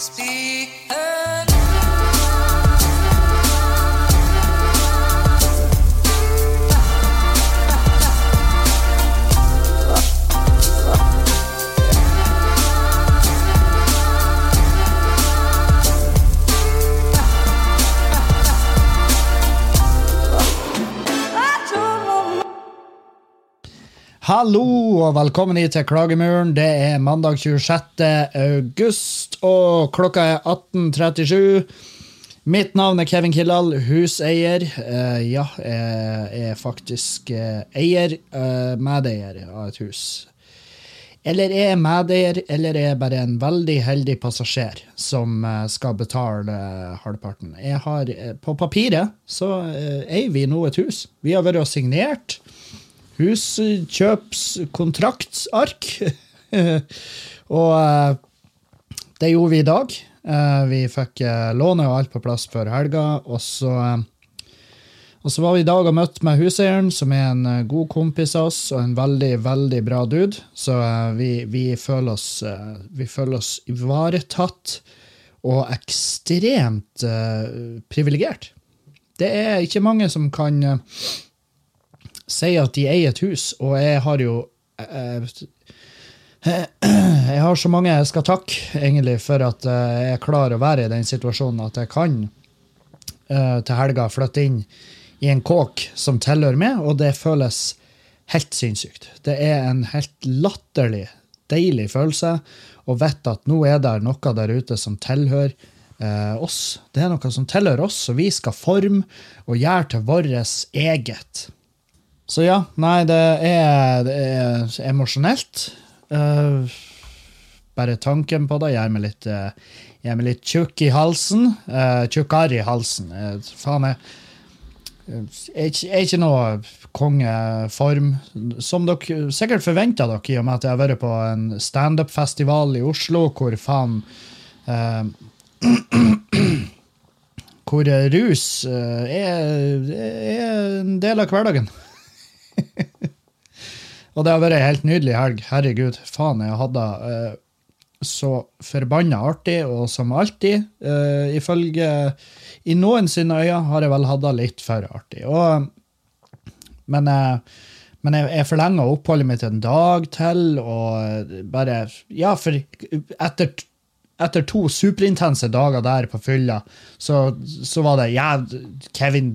Speak Hallo og velkommen hit til Klagemuren. Det er mandag 26. august, og klokka er 18.37. Mitt navn er Kevin Kildahl, huseier. Eh, ja, jeg er faktisk eh, eier, eh, medeier av et hus. Eller er jeg medeier, eller er jeg bare en veldig heldig passasjer som eh, skal betale eh, halvparten. Jeg har, på papiret så eier vi nå et hus. Vi har vært og signert huskjøpskontraktsark. og eh, det gjorde vi i dag. Eh, vi fikk eh, lånet og alt på plass før helga. Og så, og så var vi i dag og møtte med huseieren, som er en god kompis av oss og en veldig, veldig bra dude. Så vi, vi, føler oss, vi føler oss ivaretatt og ekstremt privilegert. Det er ikke mange som kan eh, sier at de eier et hus, og jeg har jo eh, Jeg har så mange jeg skal takke, egentlig, for at eh, jeg klarer å være i den situasjonen at jeg kan eh, til helga flytte inn i en kåk som tilhører meg, og det føles helt sinnssykt. Det er en helt latterlig deilig følelse å vite at nå er det noe der ute som tilhører eh, oss. Det er noe som tilhører oss, og vi skal forme og gjøre til vårt eget. Så ja, nei, det er, det er emosjonelt. Uh, bare tanken på det gjør meg litt, uh, litt tjukk i halsen. Uh, Tjukkere i halsen. Uh, faen, jeg er ikke- er ikke noe kongeform, som dere sikkert forventa dere, i og med at jeg har vært på en standup-festival i Oslo, hvor faen uh, Hvor rus er, er en del av hverdagen. Og det har vært ei helt nydelig helg. Herregud, faen, jeg hadde eh, så forbanna artig, og som alltid, eh, ifølge I noen sine øyne har jeg vel hatt det litt for artig. Og, men eh, men jeg, jeg forlenga oppholdet mitt en dag til, og bare Ja, for etter, etter to superintense dager der på fylla, så, så var det Ja, Kevin,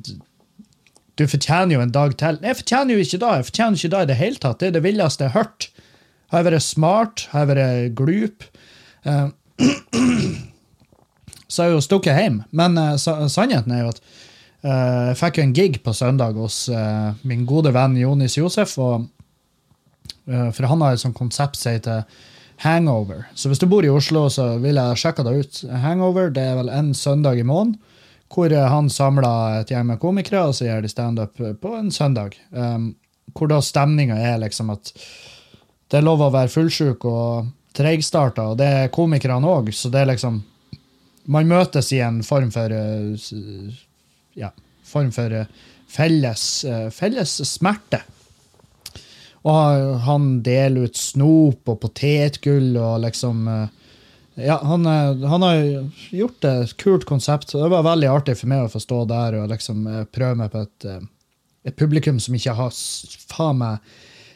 du fortjener jo en dag til. Jeg fortjener jo ikke da. Jeg fortjener ikke da i det hele tatt. Det er det villeste jeg har hørt. Har jeg vært smart? Har jeg vært glup? Uh, så har jeg jo stukket hjem. Men uh, sannheten er jo at uh, jeg fikk jo en gig på søndag hos min gode venn Jonis Josef. Og, for han har et sånt konsept som heter Hangover. Så hvis du bor i Oslo, så vil jeg sjekke det ut. Hangover det er vel en søndag i måneden. Hvor eh, han samla et gjeng med komikere, og så gjør de standup på en søndag. Um, hvor da stemninga er liksom at det er lov å være fullsjuk og treigstarta, og det er komikerne òg, så det er liksom Man møtes i en form for eh, Ja, form for eh, felles, eh, felles smerte. Og han deler ut snop og potetgull og liksom eh, Ja, han, han har gjort et kult konsept, så det var veldig artig for meg å få stå der og liksom eh, prøve meg på et, eh, et publikum som ikke har faen meg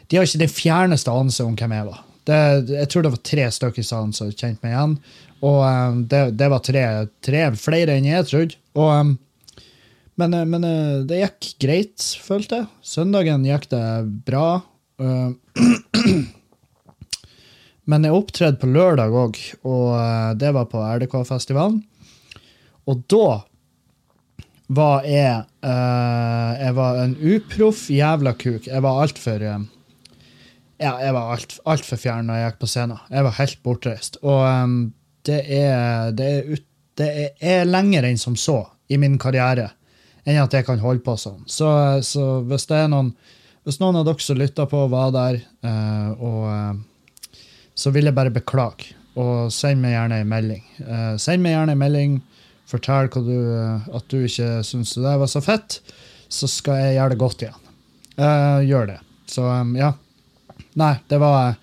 De har ikke den fjerneste anelse om hvem jeg var. Det, jeg tror det var tre stykker i salen som kjente meg igjen. Og eh, det, det var tre, tre flere enn jeg trodde. Og, men men det gikk greit, følte jeg. Søndagen gikk det bra. Eh, Men jeg opptredde på lørdag òg, og eh, det var på RDK-festivalen. Og da var jeg uh, Jeg var en uproff jævla kuk. Jeg var altfor uh, Ja, jeg var alt, altfor fjern når jeg gikk på scenen. Jeg var helt bortreist. Og um, det er Det er, ut, det er, er lenger enn som så i min karriere enn at jeg kan holde på sånn. Så, så hvis det er noen hvis noen av dere som lytta på, var der, uh, og eh, så vil jeg bare beklage. Og send meg gjerne en melding. Eh, send meg gjerne en melding. Fortell du, eh, at du ikke syns det var så fett. Så skal jeg gjøre det godt igjen. Eh, gjør det. Så um, ja. Nei, det var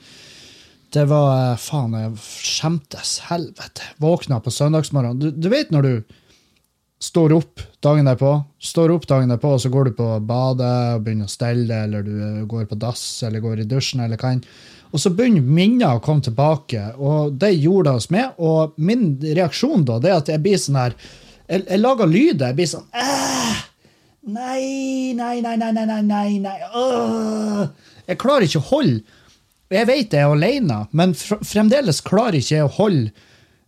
Det var eh, Faen, jeg skjemtes. Helvete. Våkna på søndagsmorgen. Du, du vet når du står opp dagen derpå, står opp dagen derpå, og så går du på badet og begynner å stelle, eller du eh, går på dass, eller går i dusjen, eller hva enn. Og så begynner minner å komme tilbake, og det gjorde det oss med. Og min reaksjon da, det er at jeg blir sånn her Jeg, jeg lager lyder. Jeg blir sånn Æh! Nei, nei, nei, nei, nei, nei, nei. Jeg klarer ikke å holde Jeg vet jeg er alene, men fr fremdeles klarer ikke jeg å holde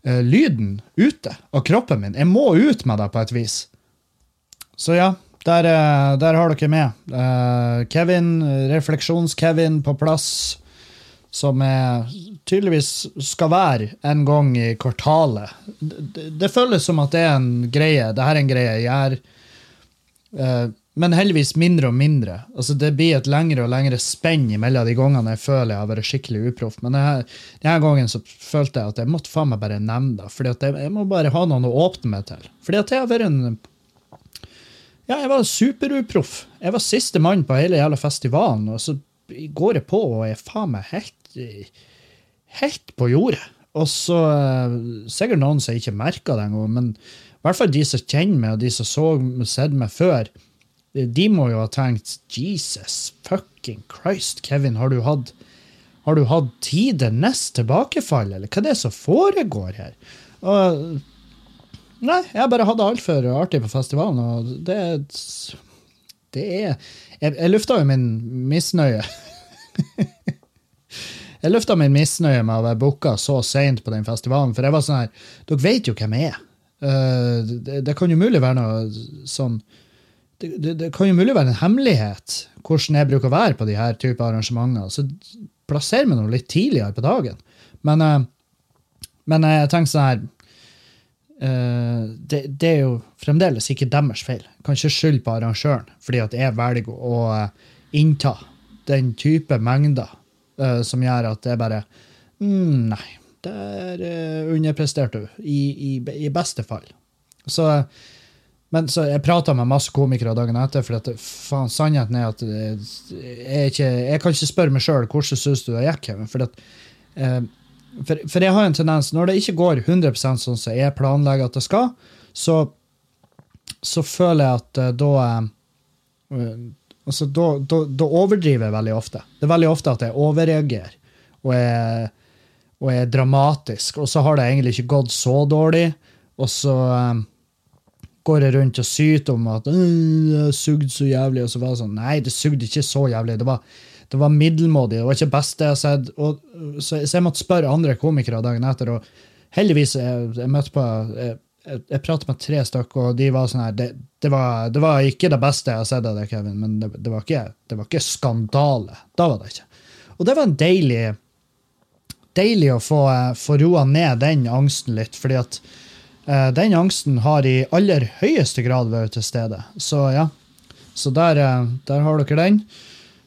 uh, lyden ute av kroppen min. Jeg må ut med det på et vis. Så ja, der, eh, der har dere med. Uh, Kevin, Refleksjons-Kevin på plass. Som er, tydeligvis skal være en gang i kvartalet. Det, det, føles som at det er en greie. Det her er en greie jeg gjør. Eh, men heldigvis mindre og mindre. Altså Det blir et lengre og lengre spenn mellom de gangene jeg føler jeg har vært skikkelig uproff. Men denne, denne gangen så følte jeg at jeg måtte faen meg bare nevne det. fordi jeg, jeg må bare ha noen å åpne meg til. Fordi at jeg har vært en Ja, jeg var superuproff. Jeg var siste mann på hele jævla festivalen, og så går jeg på og er faen meg helt Helt på jordet. Og så eh, Sikkert noen som ikke merka det engang, men i hvert fall de som kjenner meg, og de som så sett meg før, de må jo ha tenkt Jesus fucking Christ, Kevin, har du hatt har du hatt tidenes tilbakefall, eller hva er det som foregår her? Og, nei, jeg bare hadde altfor artig på festivalen, og det Det er Jeg, jeg lufta jo min misnøye. jeg lufta min misnøye med å være booka så seint på den festivalen, for jeg var sånn her Dere vet jo hvem jeg er. Uh, det, det, kan jo mulig være noe sånn det, det, det, kan jo mulig være en hemmelighet hvordan jeg bruker å være på de her type arrangementer. Så plasser meg noe litt tidligere på dagen. Men, uh, men jeg tenker sånn her uh, det, det, er jo fremdeles ikke deres feil. Kan ikke skylde på arrangøren fordi at jeg velger å innta den type mengder som gjør at det bare mm, Nei, der uh, underpresterte du, i, i, i, beste fall. Så, men så jeg prata med masse komikere dagen etter, for at, faen, sannheten er at jeg, ikke, jeg kan ikke spørre meg sjøl hvordan syns du det gikk. For, at, uh, for, for, jeg har en tendens, når det ikke går 100% sånn som jeg planlegger at det skal, så, så føler jeg at da Altså, da, da, da overdriver jeg veldig ofte. Det er veldig ofte at jeg overreagerer. Og er, og er dramatisk. Og så har det egentlig ikke gått så dårlig, og så um, går jeg rundt og syter om at det sugde så jævlig, og så var det sånn Nei, det sugde ikke så jævlig. Det var, det var middelmådig. Det var ikke beste jeg har sett. Og, så, så, jeg måtte spørre andre komikere dagen etter, og heldigvis jeg, jeg møtte på jeg, jeg, pratet med tre stykker, og de var sånn her det, det, var, det, var, ikke det beste jeg har sett av deg, Kevin, men det, det, var ikke, det var ikke skandale. Da var det ikke. Og det var en deilig deilig å få, eh, få roa ned den angsten litt, fordi at uh, den angsten har i aller høyeste grad vært til stede. Så ja, så der, uh, der har dere den.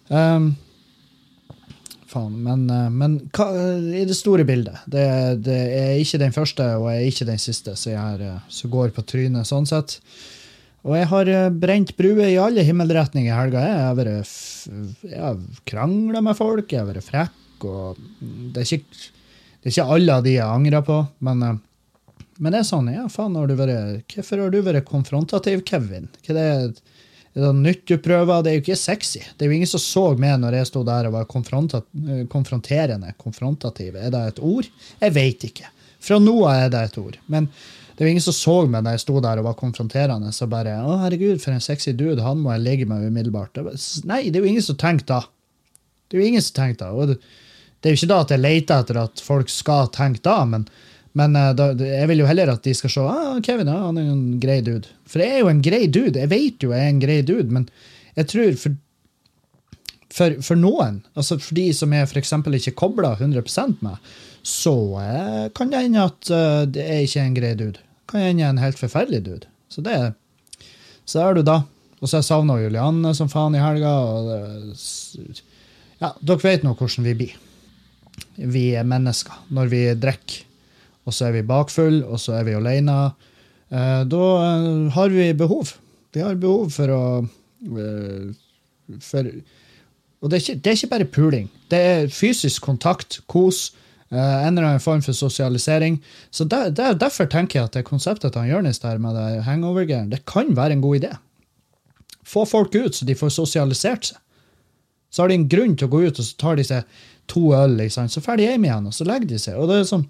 Um, faen, men, uh, men hva, i det store bildet det, det, er ikke den første og jeg er ikke den siste som, som går på trynet, sånn sett. Og jeg har brent bruer i alle himmelretninger i helga. Jeg har vært krangla med folk, jeg har vært frekk og det er ikke, det er ikke alle av de jeg angrer på, men, eh, men det er sånn. ja, faen, har du vært, Hvorfor har du vært konfrontativ, Kevin? Hva er det nytt du prøver? Det er jo ikke sexy. Det er jo ingen som så meg når jeg sto der og var eh, konfronterende. Konfrontativ. Er det et ord? Jeg veit ikke. Fra nå av er det et ord. Men det er jo ingen som så meg når jeg sto der og var konfronterende. Så bare 'Å, herregud, for en sexy dude. Han må jeg ligge med umiddelbart.' Nei, det er jo ingen som tenker da. Det er jo ingen som tenker da. Og det, det er jo ikke da at jeg leter etter at folk skal tenke da, men, men uh, da, jeg vil jo heller at de skal se ah, Kevin ja, han er jo en grei dude. For jeg er jo en grei dude. Jeg vet jo jeg er en grei dude, men jeg tror for, for, for noen, altså for de som jeg f.eks. ikke kobla 100% med, så eh, kan det hende at uh, det er ikke en grei dude. Kan hende en helt forferdelig dude. Så det så er du da. Og så jeg savna Julianne som faen i helga. og det, ja, Dere vet nå hvordan vi blir vi er mennesker. Når vi drikker, og så er vi bakfull, og så er vi alene, eh, da eh, har vi behov. Vi har behov for å eh, for, Og det er, ikke, det er, ikke, bare puling. Det er fysisk kontakt, kos, en eller annen form for sosialisering. Så der, der, Derfor tenker jeg at det konseptet til Jonis der med det hangover-greiene, det kan være en god idé. Få folk ut, så de får sosialisert seg. Så har de en grunn til å gå ut, og så tar de seg to øl, liksom. så drar de hjem igjen, og så legger de seg. Og det er sånn,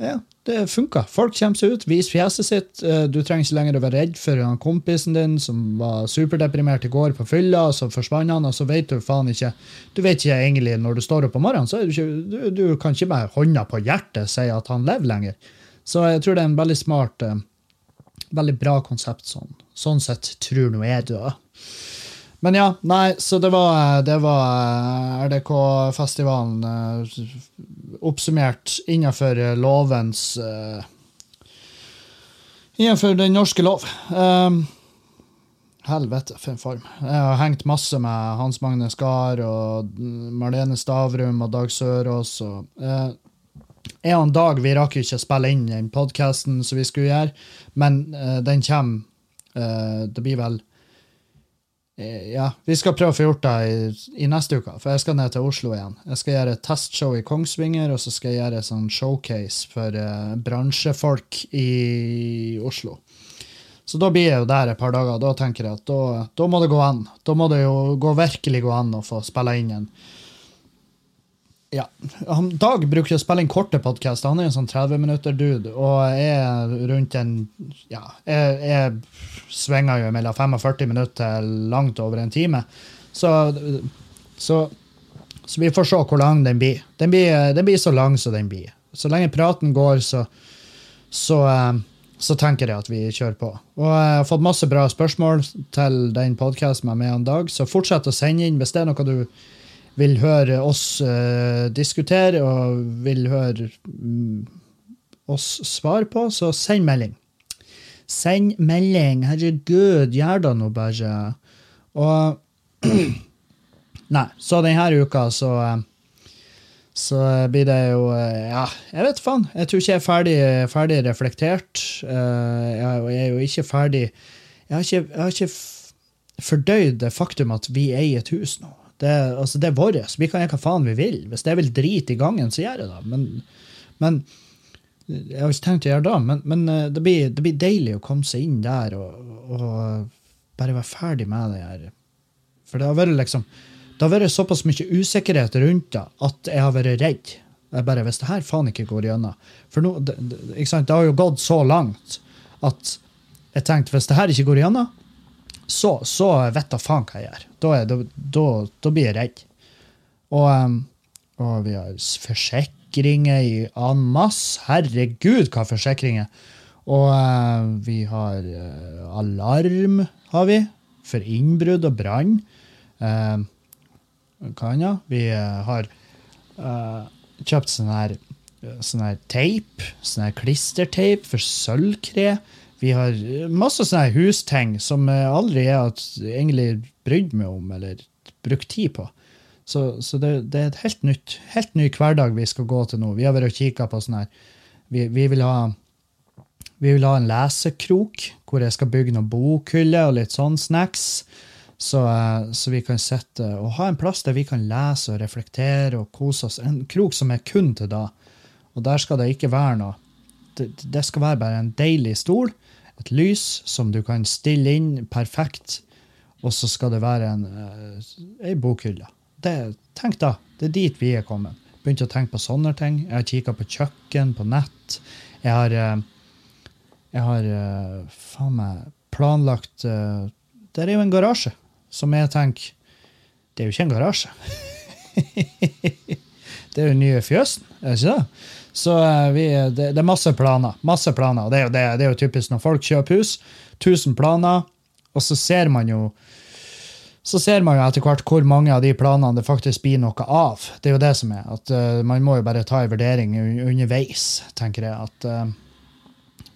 ja, det funka. Folk kommer seg ut, viser fjeset sitt. Eh, du trenger ikke lenger å være redd for han kompisen din som var superdeprimert i går på fylla, og så forsvant han, og så vet du faen ikke Du vet ikke egentlig når du står opp om morgenen, så du, ikke, du, du kan ikke med hånda på hjertet si at han lever lenger. Så jeg tror det er en veldig smart, eh, veldig bra konsept sånn. Sånn sett tror nå jeg det. Men ja, nei, så det var, det var eh, RDK-festivalen oppsummert innenfor lovens uh, Innenfor den norske lov. Um, helvete, for en form. Jeg har hengt masse med Hans Magne Skar og Marlene Stavrum og Dag Sørås. og uh, en og dag vi rakk ikke spille inn den podkasten som vi skulle gjøre, men uh, den kommer uh, Det blir vel Eh, ja, vi skal prøve å få gjort det i, i, neste uke, for jeg skal ned til Oslo igjen. Jeg skal gjøre et testshow i Kongsvinger, og så skal jeg gjøre et sånn showcase for uh, bransjefolk i Oslo. Så da blir jeg jo der et par dager. Da tenker jeg at da, da må det gå an. Da må det jo gå, virkelig gå an å få spille inn en ja. Dag bruker å spille inn korte podkaster. Han er en sånn 30 minutter-dude og er rundt en Ja, jeg, jeg svinger jo mellom 45 minutter til langt over en time. Så, så, så, vi får se hvor lang den blir. Den blir, den blir så lang som den blir. Så lenge praten går, så, så, eh, så tenker jeg at vi kjører på. Og jeg har fått masse bra spørsmål til den podkasten med en Dag, så fortsett å sende inn hvis det er noe du vil høre oss uh, diskutere og vil høre um, oss svare på, så send melding. Send melding. Herregud, gjør da nå bare. Og Nei, så denne uka så så blir det jo Ja, jeg vet faen. Jeg tror ikke jeg er ferdig, ferdig reflektert. Jeg er jo ikke ferdig Jeg har ikke, jeg har ikke fordøyd det faktum at vi eier et hus nå. Det, altså, det er vårt. Vi kan gjøre hva faen vi vil. Hvis jeg vil drite i gangen, så gjør jeg det. Men, men Jeg har ikke tenkt å gjøre det, men, men eh, det, blir, det, blir, deilig å komme seg inn der og, og bare være ferdig med det her. For det har vært liksom det har vært såpass mye usikkerhet rundt det at jeg har vært redd. Jeg bare, Hvis det her faen ikke går gjennom For nå, det, det, det har jo gått så langt at jeg tenkte hvis det her ikke går gjennom, så, så vet da faen hva jeg gjør. Da, da, da, da blir jeg redd. Og, um, og, vi har forsikringer en masse. Herregud, hva forsikringer! Og uh, vi har uh, alarm, har vi, for innbrudd og brann. Uh, hva annet? Vi uh, har uh, kjøpt sånn her, sånn her teip, sånn her klisterteip for sølvkre. Vi har masse sånne husting som jeg aldri har egentlig brydd meg om eller brukt tid på. Så, så det, det, er et helt nytt, helt ny hverdag vi skal gå til nå. Vi har vært og kikka på sånn her vi, vi, vil ha, vi vil ha en lesekrok hvor jeg skal bygge noen bokhyller og litt sånn snacks. Så, så, vi kan sitte og ha en plass der vi kan lese og reflektere og kose oss. En krok som er kun til da. Og der skal det ikke være noe. Det, det skal være bare en deilig stol et lys som du kan stille inn perfekt, og så skal det være en, ei bokhylle. Det, tenk da, det er dit vi er kommet. Begynte å tenke på sånne ting. Jeg har kikka på kjøkken, på nett. Jeg har, uh, jeg har uh, faen meg planlagt Der Det er jo en garasje som jeg tenker Det er jo ikke en garasje. det er jo nye fjøsen, er det ikke det? Så vi, det, det, er masse planer. Masse planer. Det er, jo, det, det er jo typisk når folk kjøper hus. 1000 planer, og så ser man jo så ser man jo etter hvert hvor mange av de planene det faktisk blir noe av. Det er jo det som er. at uh, Man må jo bare ta en vurdering underveis, tenker jeg. at uh,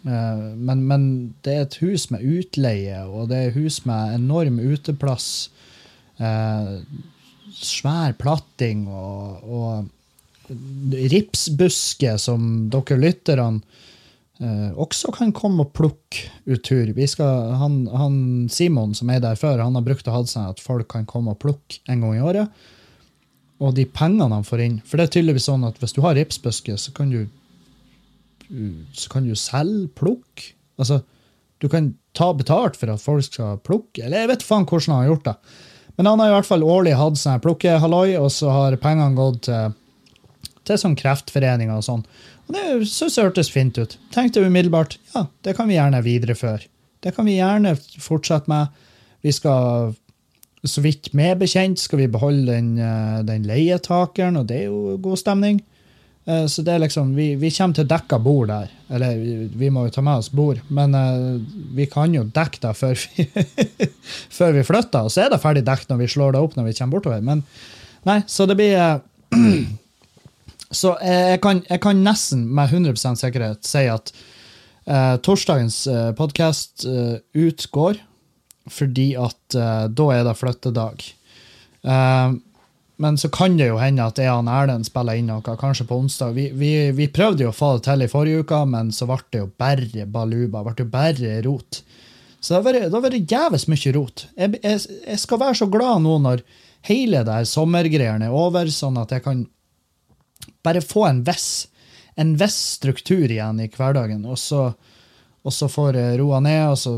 men, men, det er et hus med utleie, og det er et hus med enorm uteplass. svær platting og, og ripsbuske som dere lytterne også kan komme og plukke ut tur. Skal, han, han, Simon som er der før, han har brukt å ha seg at folk kan komme og plukke en gang i året. og de pengene han får inn For det er tydeligvis sånn at hvis du har ripsbuske, så kan du så kan du selge plukke. Altså, du kan ta betalt for at folk skal plukke. Eller jeg vet faen hvordan han har gjort det. Men han har i hvert fall årlig hatt sånn plukkehalloi, og så har pengene gått til, til sånn kreftforeninger og sånn. Og det synes jeg hørtes fint ut. Tenkte umiddelbart ja, det kan vi gjerne videreføre. Det kan vi gjerne fortsette med. Vi skal, så vidt meg bekjent, skal vi beholde den, eh, den leietakeren, og det er jo god stemning. Eh, Så det er liksom, vi, vi kommer til dekka bord der. Eller vi, må jo ta med oss bord, men eh, vi kan jo dekke det før vi, før vi flytter. Og så er det ferdig dekket når vi slår det opp når vi kommer bortover. Men nei, så det blir Så jeg kan, jeg kan nesten med 100 sikkerhet si at eh, torsdagens eh, podkast eh, utgår fordi at eh, da er det flyttedag. Eh, men så kan det jo hende at jeg og Erlend spiller inn noe, kanskje på onsdag. Vi, vi, vi prøvde jo å få det til i forrige uke, men så ble det jo bare baluba. Ble det bare rot. Så det har vært, jævlig mye rot. Jeg, jeg, jeg skal være så glad nå når hele det her sommergreiene er over, sånn at jeg kan bare få en viss, en viss struktur igjen i hverdagen. Og så, og så får roa ned. og så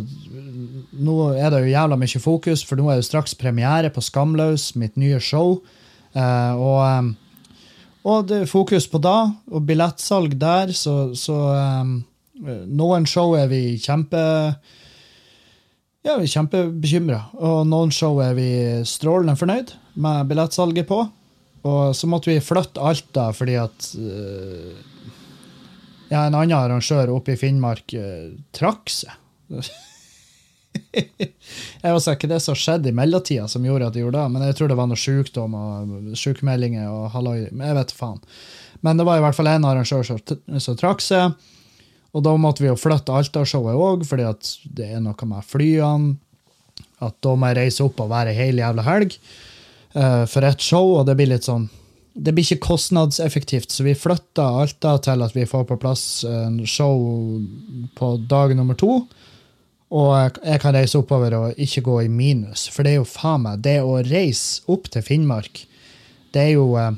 Nå er det jo jævla mye fokus, for nå er det straks premiere på Skamløs, mitt nye show. Eh, og, eh, og det er fokus på da, og billettsalg der, så, så eh, Noen show er vi kjempe ja, vi er kjempebekymra. Og noen show er vi strålende fornøyd med billettsalget på. Og så måtte vi flytte Alta fordi at eh, ja, en annen arrangør oppe i Finnmark uh, trakk seg. jeg var ikke det som skjedde i mellomtida som gjorde at de gjorde det, men jeg tror det var noe sykdom og sykemeldinger og halloi. Jeg vet faen. Men det var i hvert fall en arrangør som, trakk seg. Og da måtte vi jo flytte Alta-showet òg, fordi at det er noe med flyene. At da må jeg reise opp og være hele jævla helg eh, for ett show, og det blir litt sånn Det blir ikke kostnadseffektivt, så vi flytta Alta til at vi får på plass en show på dag nummer to. Og jeg kan reise oppover og ikke gå i minus, for det er jo faen meg Det å reise opp til Finnmark, det er jo uh,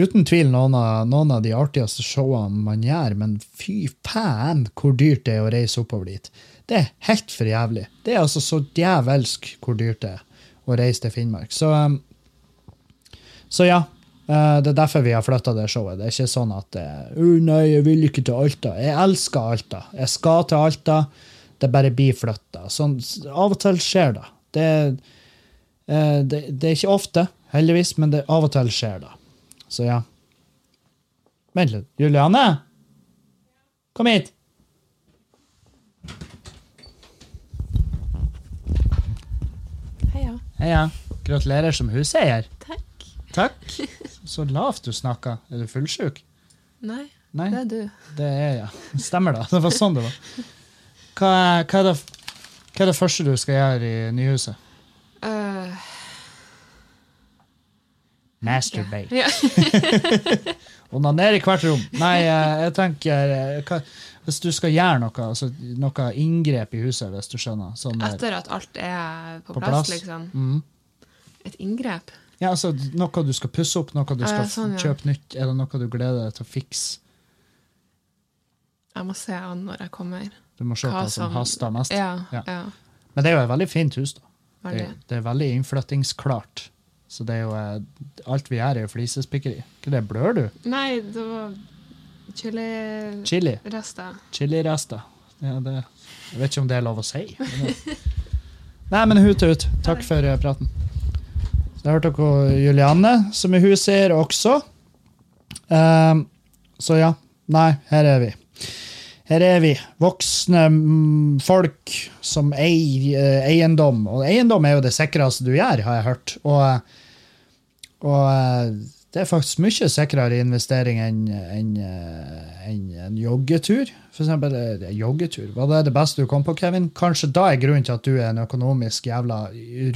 uten tvil noen av, noen av de artigste showene man gjør, men fy faen hvor dyrt det er å reise oppover dit. Det er helt for jævlig. Det er altså så djevelsk hvor dyrt det er å reise til Finnmark. Så, um, så ja, eh, det er derfor vi har flytta det showet. Det er ikke sånn at det, oh, nei, jeg vil ikke til Alta. Jeg elsker Alta. Jeg skal til Alta. Det bare blir flytta. Sånn, av og til skjer det. Det, eh, det. det er ikke ofte, heldigvis, men det av og til skjer det. Så ja. Vent litt. Juliane? Kom hit. Heia. Heia. Gratulerer som huseier. Takk. Så lavt du snakka. Er du fullsjuk? Nei, Nei, det er du. det er jeg. Stemmer det. Det var sånn det var. Hva, hva, er det, hva er det første du skal gjøre i nyhuset? Uh, Masturbate. ja. Onanere i hvert rom. Nei, eh, jeg tenker eh, hva, Hvis du skal gjøre noe, altså noe inngrep i huset, hvis du skjønner. Sånn Etter at alt er på, på plass, plass. liksom. Mm. Et inngrep. Ja, altså Noe du skal pusse opp, noe du Ja, skal sånn, ja. kjøpe nytt. Er det noe du gleder deg til å fikse? Jeg må se an når jeg kommer. Du må se Hva som som- haster mest. Ja, Ja. ja. Men det er jo et veldig fint hus, da. Det, det er veldig innflyttingsklart. Så det er jo eh, Alt vi gjør, er jo flisespikkeri. Ikke det blør du? Nei, det var chilirester. Chili. Chilirester. Ja, det, jeg vet ikke om det er lov å si. Men. Nei, men hut ut. Takk for eh, praten. Jeg hørte dere Julianne, som er huseier også. Um, så ja. Nei, her er vi. Her er vi. Voksne mm, folk som eier eh, eiendom. Og eiendom er jo det sikreste du gjør, har jeg hørt. Og, og eh, det er faktisk mye sikrere investering enn en, en, en joggetur. For eksempel eh, joggetur. Var det det beste du kom på, Kevin? Kanskje da er grunnen til at du er en økonomisk jævla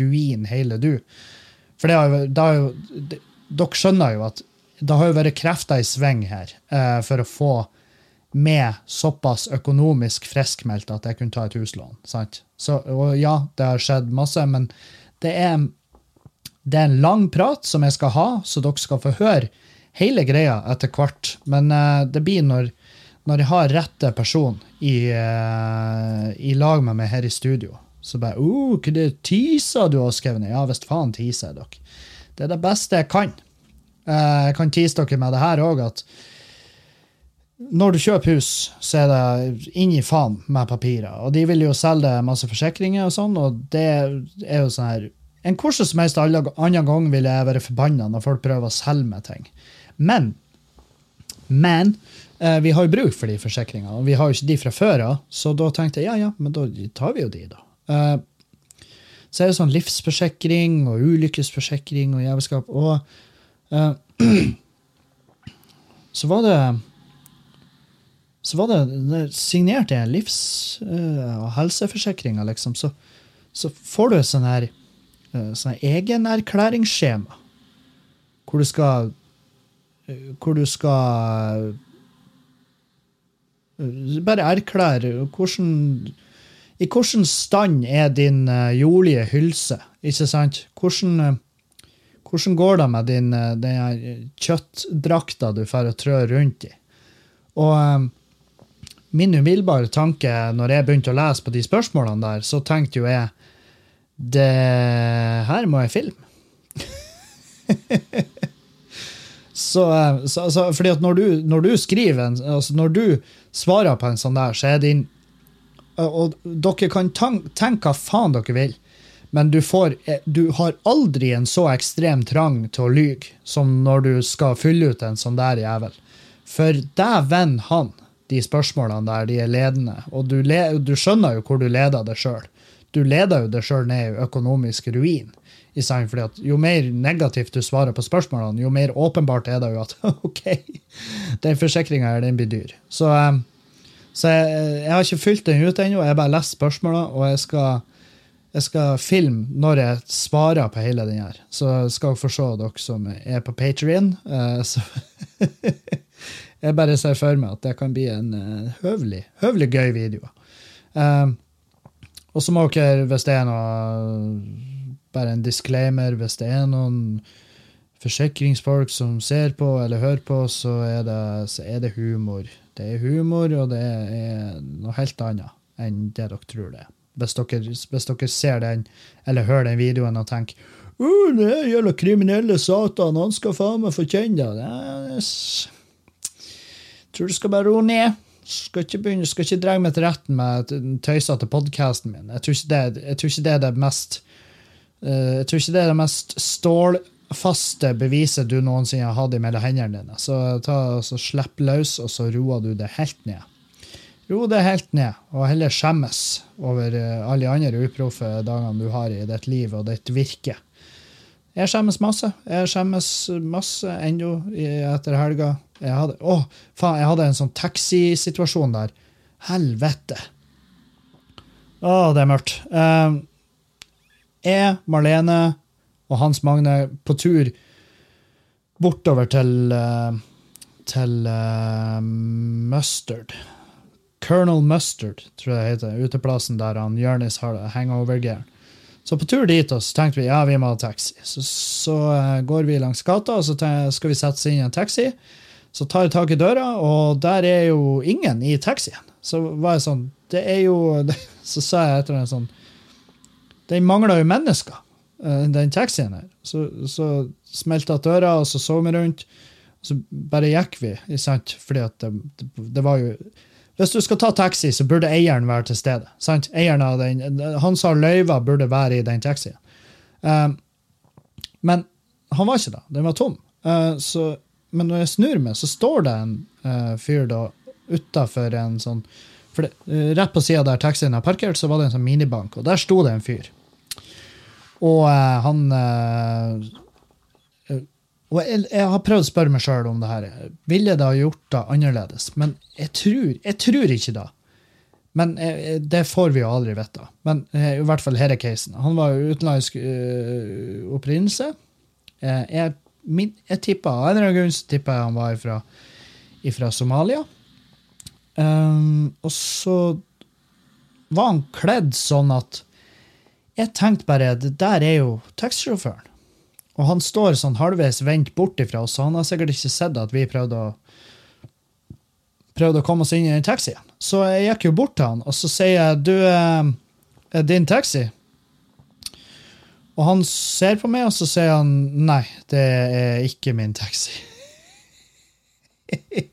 ruin, hele du. For det har da har jo, det- dere skjønner jo at det har jo vært krefter i sving her eh, for å få med såpass økonomisk friskmeldt at jeg kunne ta et huslån. sant? Så, og ja, det har skjedd masse, men det er, Det er en lang prat som jeg skal ha, så dere skal få høre hele greia etter hvert. Men eh, det blir når, når jeg har rette person i, eh, i lag med meg her i studio. Så bare uh, hva det teaser du har skrevet ned? Ja visst faen teaser jeg dere. Det er det beste jeg kan. Eh, jeg kan tease dere med det her òg, at når du kjøper hus, så er det inn i faen med papirer. Og de vil jo selge masse forsikringer og sånn, og det er jo sånn her En hvordan som helst annen gang ville jeg være forbanna når folk prøver å selge meg ting. Men men eh, vi har jo bruk for de forsikringene, og vi har jo ikke de fra før av, så da tenkte jeg ja, ja, men da tar vi jo de, da. Eh, så er det sånn livsforsikring og ulykkesforsikring og jævelskap. Og eh, så var det så var det, signerte jeg livs- eh, og helseforsikringa, liksom, så, så får du et sånn her sånn egenerklæringsskjema hvor du skal hvor du skal bare erklære hvordan I hvilken stand er din eh, jordlige hylse? Ikke sant? Hvordan, eh, hvordan går det med din eh, den kjøttdrakta du får å trø rundt i? Og min umiddelbare tanke når jeg begynte å lese på de spørsmålene der, så tenkte jo jeg det her må jeg filme. så, så, så fordi at når du, når du skriver altså når du svarer på en sånn der, så er din Og dere kan tenke hva faen dere vil, men du, får, eh, du har aldri en så ekstrem trang til å lyge som når du skal fylle ut en sånn der jævel. For dæven han, de spørsmålene der, de er ledende. Og du, du skjønner jo hvor du leder det sjøl. Du leder jo det sjøl ned i økonomisk ruin. I stedet fordi at Jo mer negativt du svarer på spørsmålene, jo mer åpenbart er det jo at OK, den forsikringa her, den blir dyr. Så, eh, så jeg, jeg har ikke fylt den ut ennå. Jeg har bare lest spørsmåla, og jeg skal, jeg skal filme når jeg svarer på hele den her. Så skal dere få se, dere som er på Patrion. Jeg bare ser for meg at det kan bli en høvlig høvelig, høvelig gøy video. Eh, og så må dere, hvis det er noe Bare en disclaimer, hvis det er noen forsikringsfolk som ser på eller hører på, så er det, så er det humor. Det er humor, og det er noe helt annet enn det dere tror det er. Hvis dere, hvis dere ser den, eller hører den videoen og tenker uh, det gjelder kriminelle satan, han skal faen meg få kjenne det. Er tror du skal bare roe ned. Skal ikke begynne, skal ikke dra meg til retten med den tøysete podkasten min. Jeg tror, det, jeg tror ikke det er det mest uh, Jeg tror ikke det er det mest stålfaste beviset du noensinne har hatt mellom hendene dine. Så ta så slipp løs, og så roer du det helt ned. Ro det helt ned, og heller skjemmes over eh, alle de andre uproffe dagene du har i ditt liv og ditt virke. Jeg skjemmes masse. Jeg skjemmes masse ennå etter helga. Jeg hadde, å, faen, jeg hadde en sånn taxisituasjon der. Helvete. Å, det er mørkt. Uh, jeg, Marlene og Hans Magne på tur bortover til eh, til uh, Mustard. Colonel Mustard, tror jeg det heter. Uteplassen der han Jonis har hangover-gear. Så på tur dit så tenkte vi ja, vi må ha taxi. Så, så uh, går vi langs gata, og så skal vi sette oss inn i en taxi. Så tar jeg tak i døra, og der er jo ingen i taxien. Så var jeg sånn Det er jo Så sa jeg etter en sånn Den mangler jo mennesker, den taxien her. Så, så smelta døra, og så så vi rundt. Så bare gikk vi, ikke sant? Fordi at det, det, det var jo Hvis du skal ta taxi, så burde eieren være til stede. sant? Eieren av den, Han som har løyva, burde være i den taxien. Um, men han var ikke det. Den var tom. Uh, så, men når jeg snur meg, så står det en uh, fyr da utafor en sånn for det, uh, Rett på sida der taxien er parkert, så var det en sånn minibank, og der sto det en fyr. Og eh, han eh, eh, Og jeg, jeg har prøvd å spørre meg sjøl om det her. Ville det ha gjort det annerledes? Men jeg tror, jeg tror ikke det. Men eh, det får vi jo aldri vite. Men eh, i hvert fall her er casen. Han var jo utenlandsk eh, opprinnelse. Eh, jeg, min, jeg tippa, en eller annen grunn så tippa jeg han var ifra, ifra Somalia. Um, og så var han kledd sånn at jeg tenkte bare at der er jo taxisjåføren. Og han står sånn halvveis vendt bort ifra oss, så han har sikkert ikke sett at vi prøvde å prøvde å komme oss inn i den taxien. Så jeg gikk jo bort til han, og så sier jeg du, eh, er din taxi? Og han ser på meg, og så sier han nei, det er ikke min taxi.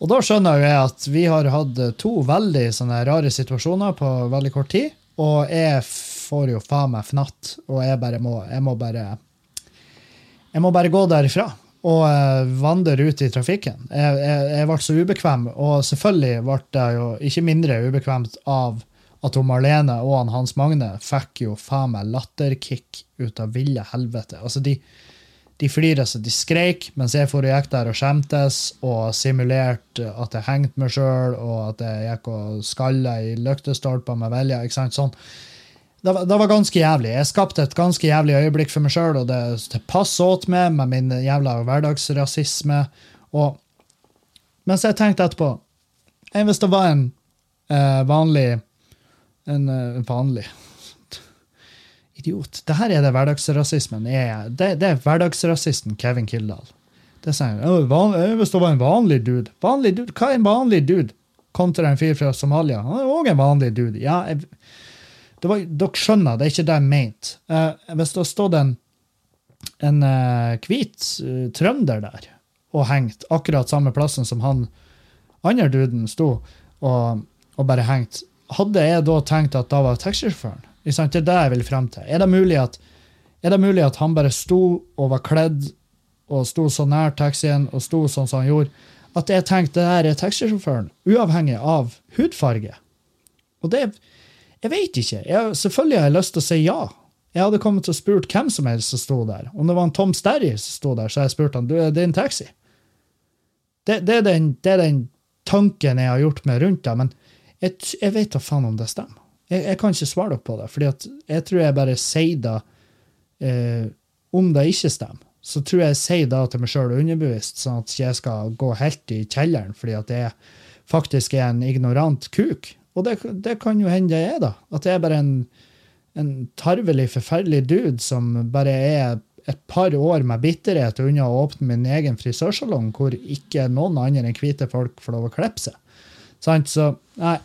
og da skjønner jo jeg at vi har hatt to veldig sånne rare situasjoner på veldig kort tid, og jeg får jo faen meg fnatt, og jeg bare må, jeg må bare jeg må bare gå derifra og eh, vandre ut i trafikken. Jeg, jeg, jeg ble så ubekvem, og selvfølgelig ble jeg jo ikke mindre ubekvemt av at hun Marlene og han Hans Magne fikk jo faen meg latterkick ut av ville helvete. Altså, de, de flira så de skreik, mens jeg for og gikk der og skjemtes og simulerte at jeg hengte meg sjøl, og at jeg gikk og skalla i lyktestolper med vilje. ikke sant, sånn. Det var, det var ganske jævlig. Jeg skapte et ganske jævlig øyeblikk for meg sjøl, og det, det passa åt meg med min jævla hverdagsrasisme. Og mens jeg tenkte etterpå eh, Hvis det var en eh, vanlig En eh, vanlig Idiot. Det her er det hverdagsrasismen er. Det, det er hverdagsrasisten Kevin Kildahl. Det sier han. Hvis det var en vanlig dude Vanlig dude? Hva er en vanlig dude? Kontra en fyr fra Somalia. Han er òg en vanlig dude. Ja, jeg, var, dere skjønner, det er ikke det jeg mente. Uh, hvis det hadde stått en, en uh, hvit uh, trønder der og hengt akkurat samme plassen som han andre duden sto og, og bare hengt, hadde jeg da tenkt at da var taxisjåføren? Det er det jeg vil frem til. Er det, mulig at, er det mulig at han bare sto og var kledd og sto så nær taxien og sto sånn som han gjorde, at jeg tenkte det her er taxisjåføren, uavhengig av hudfarge? Og det er jeg vet ikke. Jeg, selvfølgelig har jeg lyst til å si ja. Jeg hadde kommet til å spurt hvem som helst som sto der. Om det var en Tom Sterry som sto der, så jeg spurt han, du, er det en taxi? Det, det, er den, det, er den, tanken jeg har gjort meg rundt det, men jeg, jeg vet da faen om det stemmer. Jeg, jeg, kan ikke svare dere på det, for jeg tror jeg bare sier det eh, om det ikke stemmer. Så tror jeg jeg sier det til meg sjøl underbevisst, sånn at jeg skal gå helt i kjelleren fordi at jeg faktisk er en ignorant kuk. Og det, det, kan jo hende jeg er, da. At jeg er bare en, en tarvelig, forferdelig dude som bare er et par år med bitterhet unna å åpne min egen frisørsalong, hvor ikke noen andre enn hvite folk får lov å klippe seg. Så nei.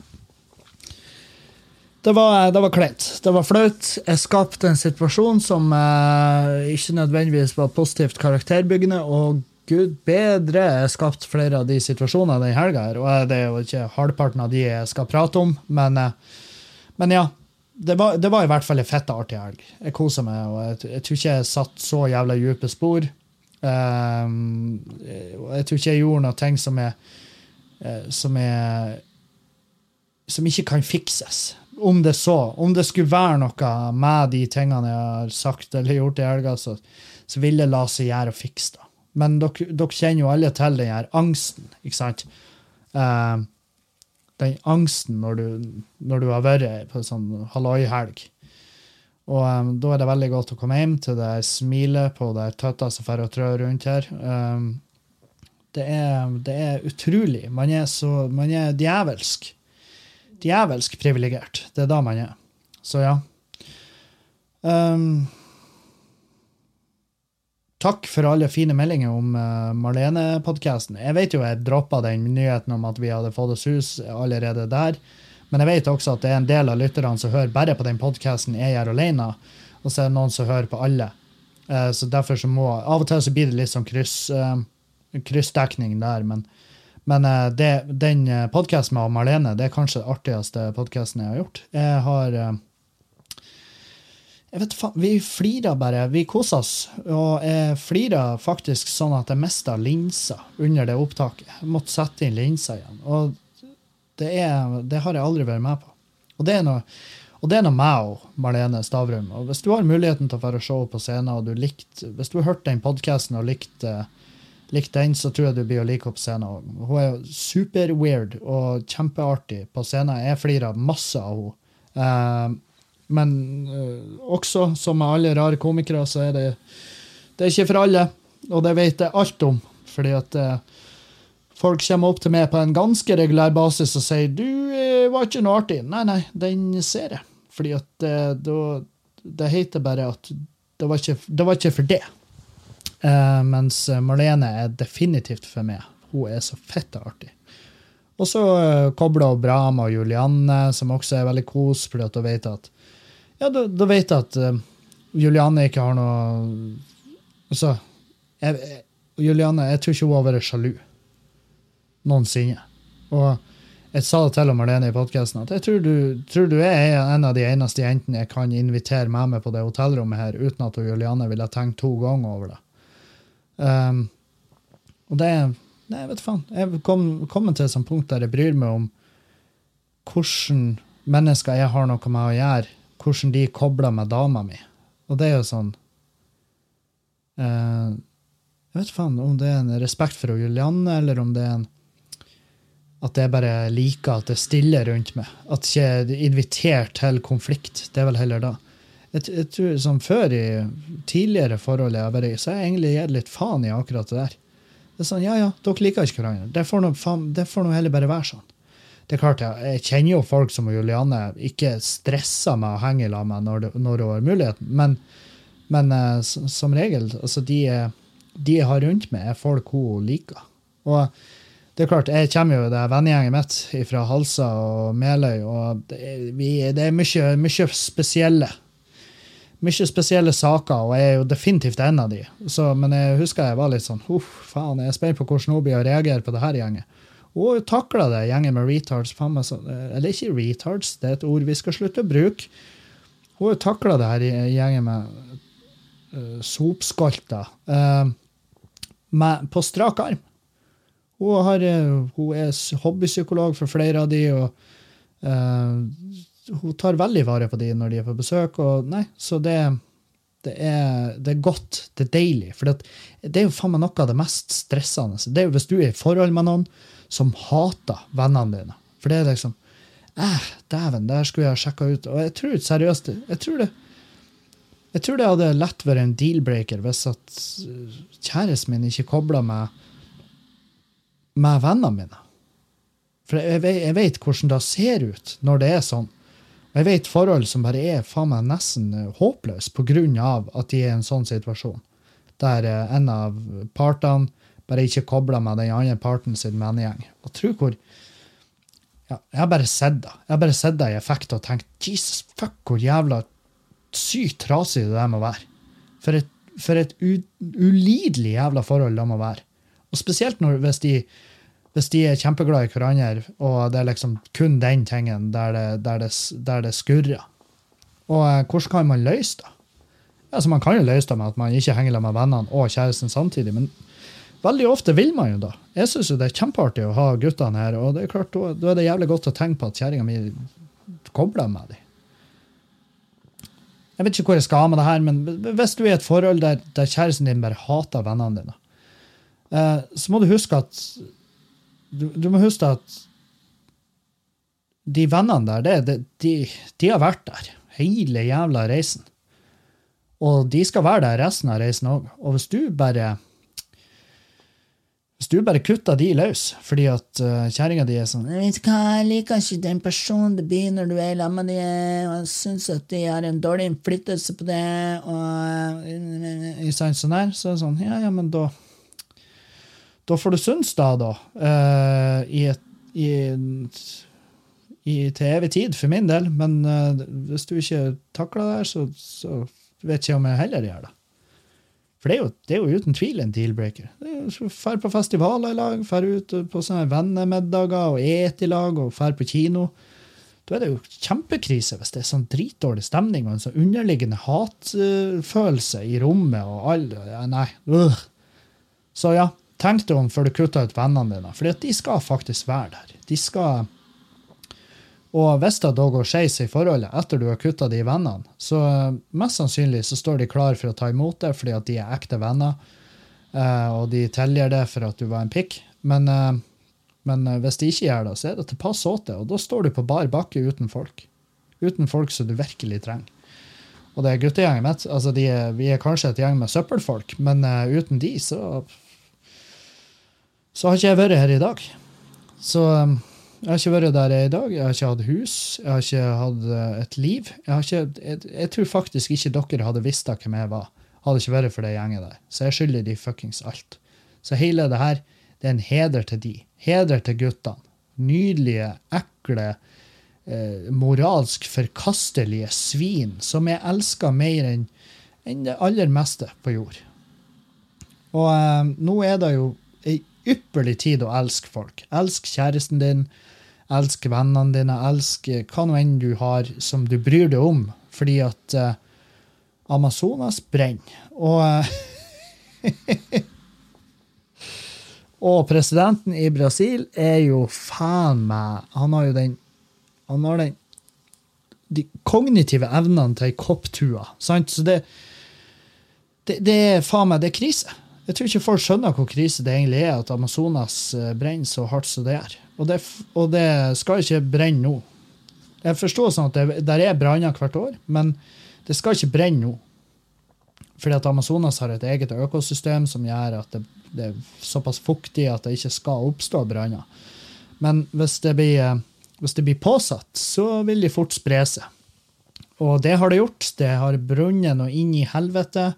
Det var, det var kleint. Det var flaut. Jeg skapte en situasjon som eh, ikke nødvendigvis var positivt karakterbyggende, og gud bedre jeg skapte flere av de situasjonene den helga. Og det er jo ikke halvparten av de jeg skal prate om, men, eh, men ja. Det var, det var, i hvert fall en fette artig helg. Jeg kosa meg, og jeg, jeg, tror ikke jeg satt så jævla dype spor. Um, jeg tror ikke jeg gjorde noe ting som er eh, som er som ikke kan fikses. Om det så, om det skulle være noe med de tingene jeg har sagt eller gjort i helga, så, så vil det la seg gjøre å fikse det. Men dere, kjenner jo alle til den her angsten, ikke sant? Uh, den angsten når du, når du har vært på en sånn halloi-helg. Og um, da er det veldig godt å komme hjem til det smilet på det tøtta som får trø rundt her. Um, det, er, det, er, utrolig. Man er så Man er djevelsk. Djevelsk privilegert. Det er da man er. Så ja. Um, Takk for alle fine meldinger om uh, Marlene-podkasten. Jeg vet jo jeg droppa den nyheten om at vi hadde fått oss hus allerede der. Men jeg vet også at det er en del av lytterne som hører bare på den podkasten jeg gjør alene. Og så er det noen som hører på alle. Uh, så derfor så må Av og til så blir det litt sånn kryss, uh, kryssdekning der. Men, men det, den podkasten med Marlene det er kanskje den artigste podkasten jeg har gjort. Jeg har jeg vet faen, Vi flirer bare. Vi koser oss. Og jeg flirer faktisk sånn at jeg mista linsa under det opptaket. Jeg måtte sette inn linsa igjen. Og det, er, det har jeg aldri vært med på. Og det er noe, og det er noe meg og Marlene Stavrum. Og hvis du har muligheten til å få se på scenen, og du likt, hvis du har hørt den podkasten og likt, likt, den, så tror jeg du blir å like opp scenen. Hun er super weird og kjempeartig på scenen. Jeg flirer masse av henne. Uh, men uh, også, som med alle rare komikere, så er det det er ikke for alle. Og det vet jeg alt om. Fordi at uh, folk kommer opp til meg på en ganske regulær basis og sier 'du var ikke noe artig'. Nei, nei, den ser jeg. Fordi at det, det heter bare at det var ikke, det var ikke for det. Eh, mens Marlene er definitivt for meg. Hun er så fette artig. Og så uh, kobler hun bra med Julianne, som også er veldig kos, fordi at hun vet at Ja, da, da vet at uh, Julianne ikke har noe Altså, jeg, jeg, Julianne, jeg tror ikke hun har vært sjalu. Noensinne. Og jeg sa det til Marlene i podkasten at jeg tror du, tror du er en av de eneste jentene jeg kan invitere med meg på det hotellrommet her uten at Julianne ville tenkt to ganger over det. Um, og det Nei, vet faen. Jeg kommer kom, kommet til et sånt punkt der jeg bryr meg om hvordan mennesker jeg har noe med å gjøre, hvordan de kobler med dama mi. Og det er jo sånn uh, Jeg vet faen om det er en respekt for Julianne, eller om det er en at jeg bare liker at det er stille rundt meg. At jeg ikke er invitert til konflikt. Det er vel heller da. Jeg, jeg tror som Før, i tidligere forhold jeg har vært i, så har jeg egentlig gitt litt faen i akkurat det der. Det er sånn, Ja, ja, dere liker ikke hverandre. Det får nå heller bare være sånn. Det er klart, jeg, jeg kjenner jo folk som Julianne ikke stresser med å henge lag med når, det- når hun har muligheten, men, men uh, som regel, altså de, de jeg har rundt meg, er folk hun liker. Og det er klart, jeg kommer jo det det vennegjengen mitt fra Halsa og Meløy, og det er, vi, det er mye, mye spesielle mye spesielle saker, og jeg er jo definitivt en av de. Så, men jeg husker jeg var litt sånn Huff, faen, jeg er spent på hvordan hun blir å reagere på det her gjenget. Og hun takla det, gjengen med retards. Faen meg så, eller ikke retards, det er et ord vi skal slutte å bruke. Hun takla det her gjengen med uh, sopskolter uh, med- på strak arm. Hun, har, uh, hun er hobbypsykolog for flere av de, og eh, hun tar veldig vare på de når de er på besøk. og nei, Så det, det, er, det er godt. Det er deilig. For det, det er jo faen meg noe av det mest stressende. Det er jo hvis du er i forhold med noen som hater vennene dine. For det er liksom Æh, Dæven, der skulle jeg ha sjekka ut. Og jeg tror seriøst jeg tror det jeg tror det hadde lett vært en deal-breaker hvis at kjæresten min ikke kobla med, med vennene mine. For jeg, jeg, jeg vet hvordan det ser ut når det er sånn. Jeg vet forhold som bare er faen meg nesten eh, håpløse av at de er i en sånn situasjon. Der eh, en av partene bare ikke kobler med den andre parten sin vennegjeng. Og tro hvor ja, Jeg har bare sett det. Jeg har bare sett det i effekt og tenkt Jesus fuck, hvor jævla sykt trasig det der må være. For et, for et u, ulidelig jævla forhold det må være. Og spesielt når, hvis, de, hvis de er kjempeglade i hverandre, og det er liksom kun den tingen der det, der det, der det skurrer. Og eh, hvordan kan man løse det? Altså, man kan jo løse det med at man ikke henger med vennene og kjæresten samtidig, men veldig ofte vil man jo da. Jeg syns det er kjempeartig å ha guttene her, og det er klart, da, er det jævlig godt å tenke på at kjerringa mi kobler med dem. Jeg vet ikke hvor jeg skal ha med det her, men hvis du er i et forhold der, der kjæresten din bare hater vennene dine, eh, så må du huske at du, du må huske at de vennene der, det, det, de, de har vært der hele jævla reisen. Og de skal være der resten av reisen òg. Og hvis du bare hvis du bare kutter de løs fordi at uh, kjerringa di er sånn «Jeg vet hva, jeg liker ikke den personen det blir når du er sammen med dem, og jeg syns at de har en dårlig innflytelse på det, og uh, sånn, sånn her, så er det sånn Ja, ja, men da Da får du Sundstad, da. Uh, I i, i, til evig tid, for min del. Men uh, hvis du ikke takler det her, så, så vet ikke om jeg heller gjør det. For det er, jo, det er jo uten tvil en deal-breaker. Fær på festivaler i lag, fær ut på sånne vennemiddager og et i lag, og fær på kino. Da er det jo kjempekrise hvis det er sånn dritdårlig stemning og en sånn underliggende hatfølelse i rommet og alle Nei. Øh. Så ja, tenk deg om før du kutter ut vennene dine, for de skal faktisk være der. De skal og hvis det da går skeis i forholdet etter du har kutta de vennene, så eh, mest sannsynlig så står de klar for å ta imot det fordi at de er ekte venner, eh, og de tilgir det for at du var en pikk. Men, eh, men hvis de ikke gjør det, så er det til pass åt det, og da står du på bar bakke uten folk. Uten folk som du virkelig trenger. Og det er guttegjengen mitt. altså de Vi er kanskje et gjeng med søppelfolk, men uten de, så Så har ikke jeg vært her i dag. Så um, Jeg har ikke vært der jeg er i dag. Jeg har ikke hatt hus. Jeg har ikke hatt eh, et liv. Jeg, ikke, jeg, jeg tror faktisk ikke dere hadde visst hvem jeg var, hadde ikke vært for det gjengen der. Så jeg skylder de fuckings alt. Så hele det her, det er en heder til de. Heder til guttene. Nydelige, ekle, eh, moralsk forkastelige svin som jeg elsker mer enn enn det aller meste på jord. Og eh, nå er det jo ypperlig tid å elske folk. Elsk kjæresten din, elsk vennene dine, elsk eh, hva nå enn du har som du bryr deg om, fordi at uh, Amazonas brenner. Og uh, Og presidenten i Brasil er jo faen meg Han har jo den Han har den de kognitive evnene til ei kopptue. Sant? Så det, det, det er faen meg det er krise. Jeg tror ikke folk skjønner hvor krise det egentlig er at Amazonas eh, brenner så hardt som det er. Og det, og det skal ikke brenne nå. Jeg forstår sånn at det der er branner hvert år, men det skal ikke brenne nå. Fordi at Amazonas har et eget økosystem som gjør at det, det er såpass fuktig at det ikke skal oppstå branner. Men hvis det, blir, eh, hvis det blir påsatt, så vil de fort spre seg. Og det har det gjort. Det har brunnet noe inn i helvete.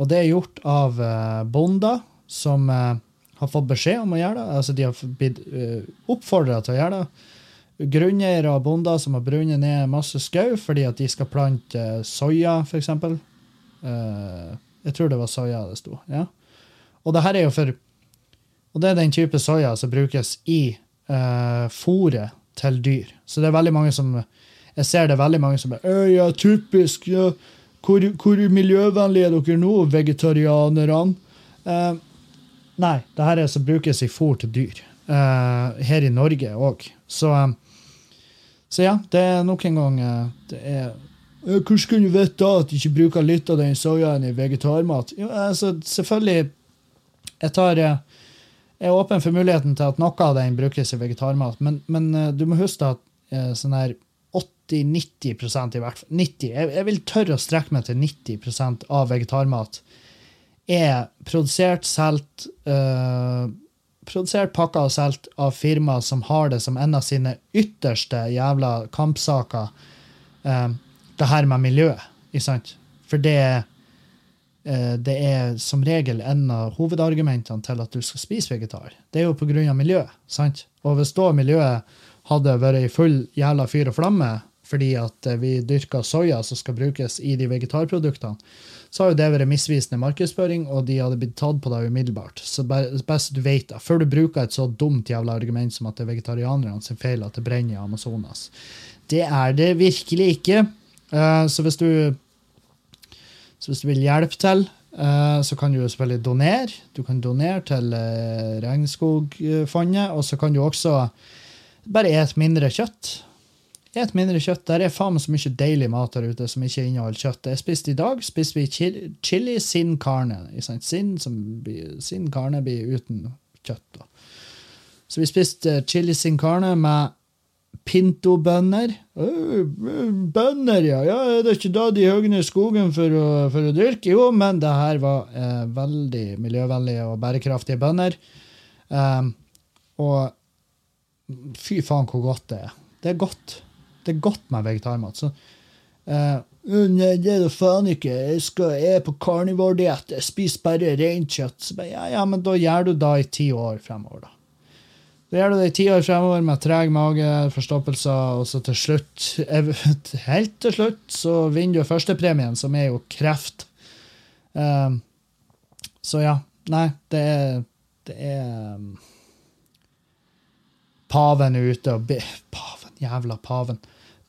Og det er gjort av uh, bonder som eh, har fått beskjed om å gjøre det. Altså De har blitt uh, oppfordra til å gjøre det. Grunneiere og bonder som har brunnet ned masse skau fordi at de skal plante soya, f.eks. Jeg tror det var soya det sto. ja. Og det her er jo for Og det er den type soya som brukes i uh, fôret til dyr. Så det er veldig mange som Jeg ser det er veldig mange som er «Øy, ja, typisk. ja, hvor, hvor miljøvennlige er dere nå, vegetarianerne? Eh, nei, det her er som brukes i fôr til dyr. Eh, her i Norge òg. Så, eh, så ja, det er nok en gang eh, det er Eh, Hvordan kunne du vite da at de ikke bruker litt av den soyaen i vegetarmat? Jo, altså, selvfølgelig Jeg tar eh, jeg er åpen for muligheten til at noe av den brukes i vegetarmat, men, men du må huske at sånn her 80-90% i hvert fall 90, jeg, jeg vil tørre å strekke meg til 90% av vegetarmat er produsert, solgt uh, Produsert, pakka og solgt av firmaer som har det som en av sine ytterste jævla kampsaker, uh, det her med miljøet. Ikke sant? For det, eh, det er som regel en av hovedargumentene til at du skal spise vegetar. Det er jo av miljøet. sant? Og hvis da miljøet hadde vært i full jævla fyr og flamme fordi at eh, vi dyrker soya som skal brukes i de vegetarproduktene, så har jo det vært misvisende markedsføring, og de hadde blitt tatt på det umiddelbart. Så best du vet det, Før du bruker et så dumt jævla argument som at det er vegetarianerne sin feil at det brenner i Amazonas. Det er det virkelig ikke. Eh, så hvis du så hvis du vil hjelpe til, eh, så kan du jo selvfølgelig donere. Du kan donere til Regnskogfondet, og så kan du også bare et mindre kjøtt. Et mindre kjøtt. Der er faen meg så mye deilig mat der ute som ikke inneholder kjøtt. Jeg spiste i dag spiste vi chili, sin carne. Sin, blir, sin carne blir uten kjøtt. Da. Så vi spiste chili sin carne med pintobønner. Bønner, ja. ja. Det ikke da de høgner skogen for å, for å dyrke? Jo, men det her var eh, veldig miljøvennlige og bærekraftige bønner. Um, og fy faen hvor godt det er. Det er godt. Det er godt med vegetarmat. Så uh, Nei, det er da faen ikke. Jeg, skal, jeg er på karnivordiett. Jeg spiser bare rent kjøtt. Ja, ja, men da gjør du det i ti år fremover, da. Da gjør du det i ti år fremover med treg mage, forstoppelser, og så til slutt Helt til slutt så vinner du førstepremien, som er jo kreft. Um, så ja. Nei, det er Det er um, Paven er ute og be, Paven, jævla paven.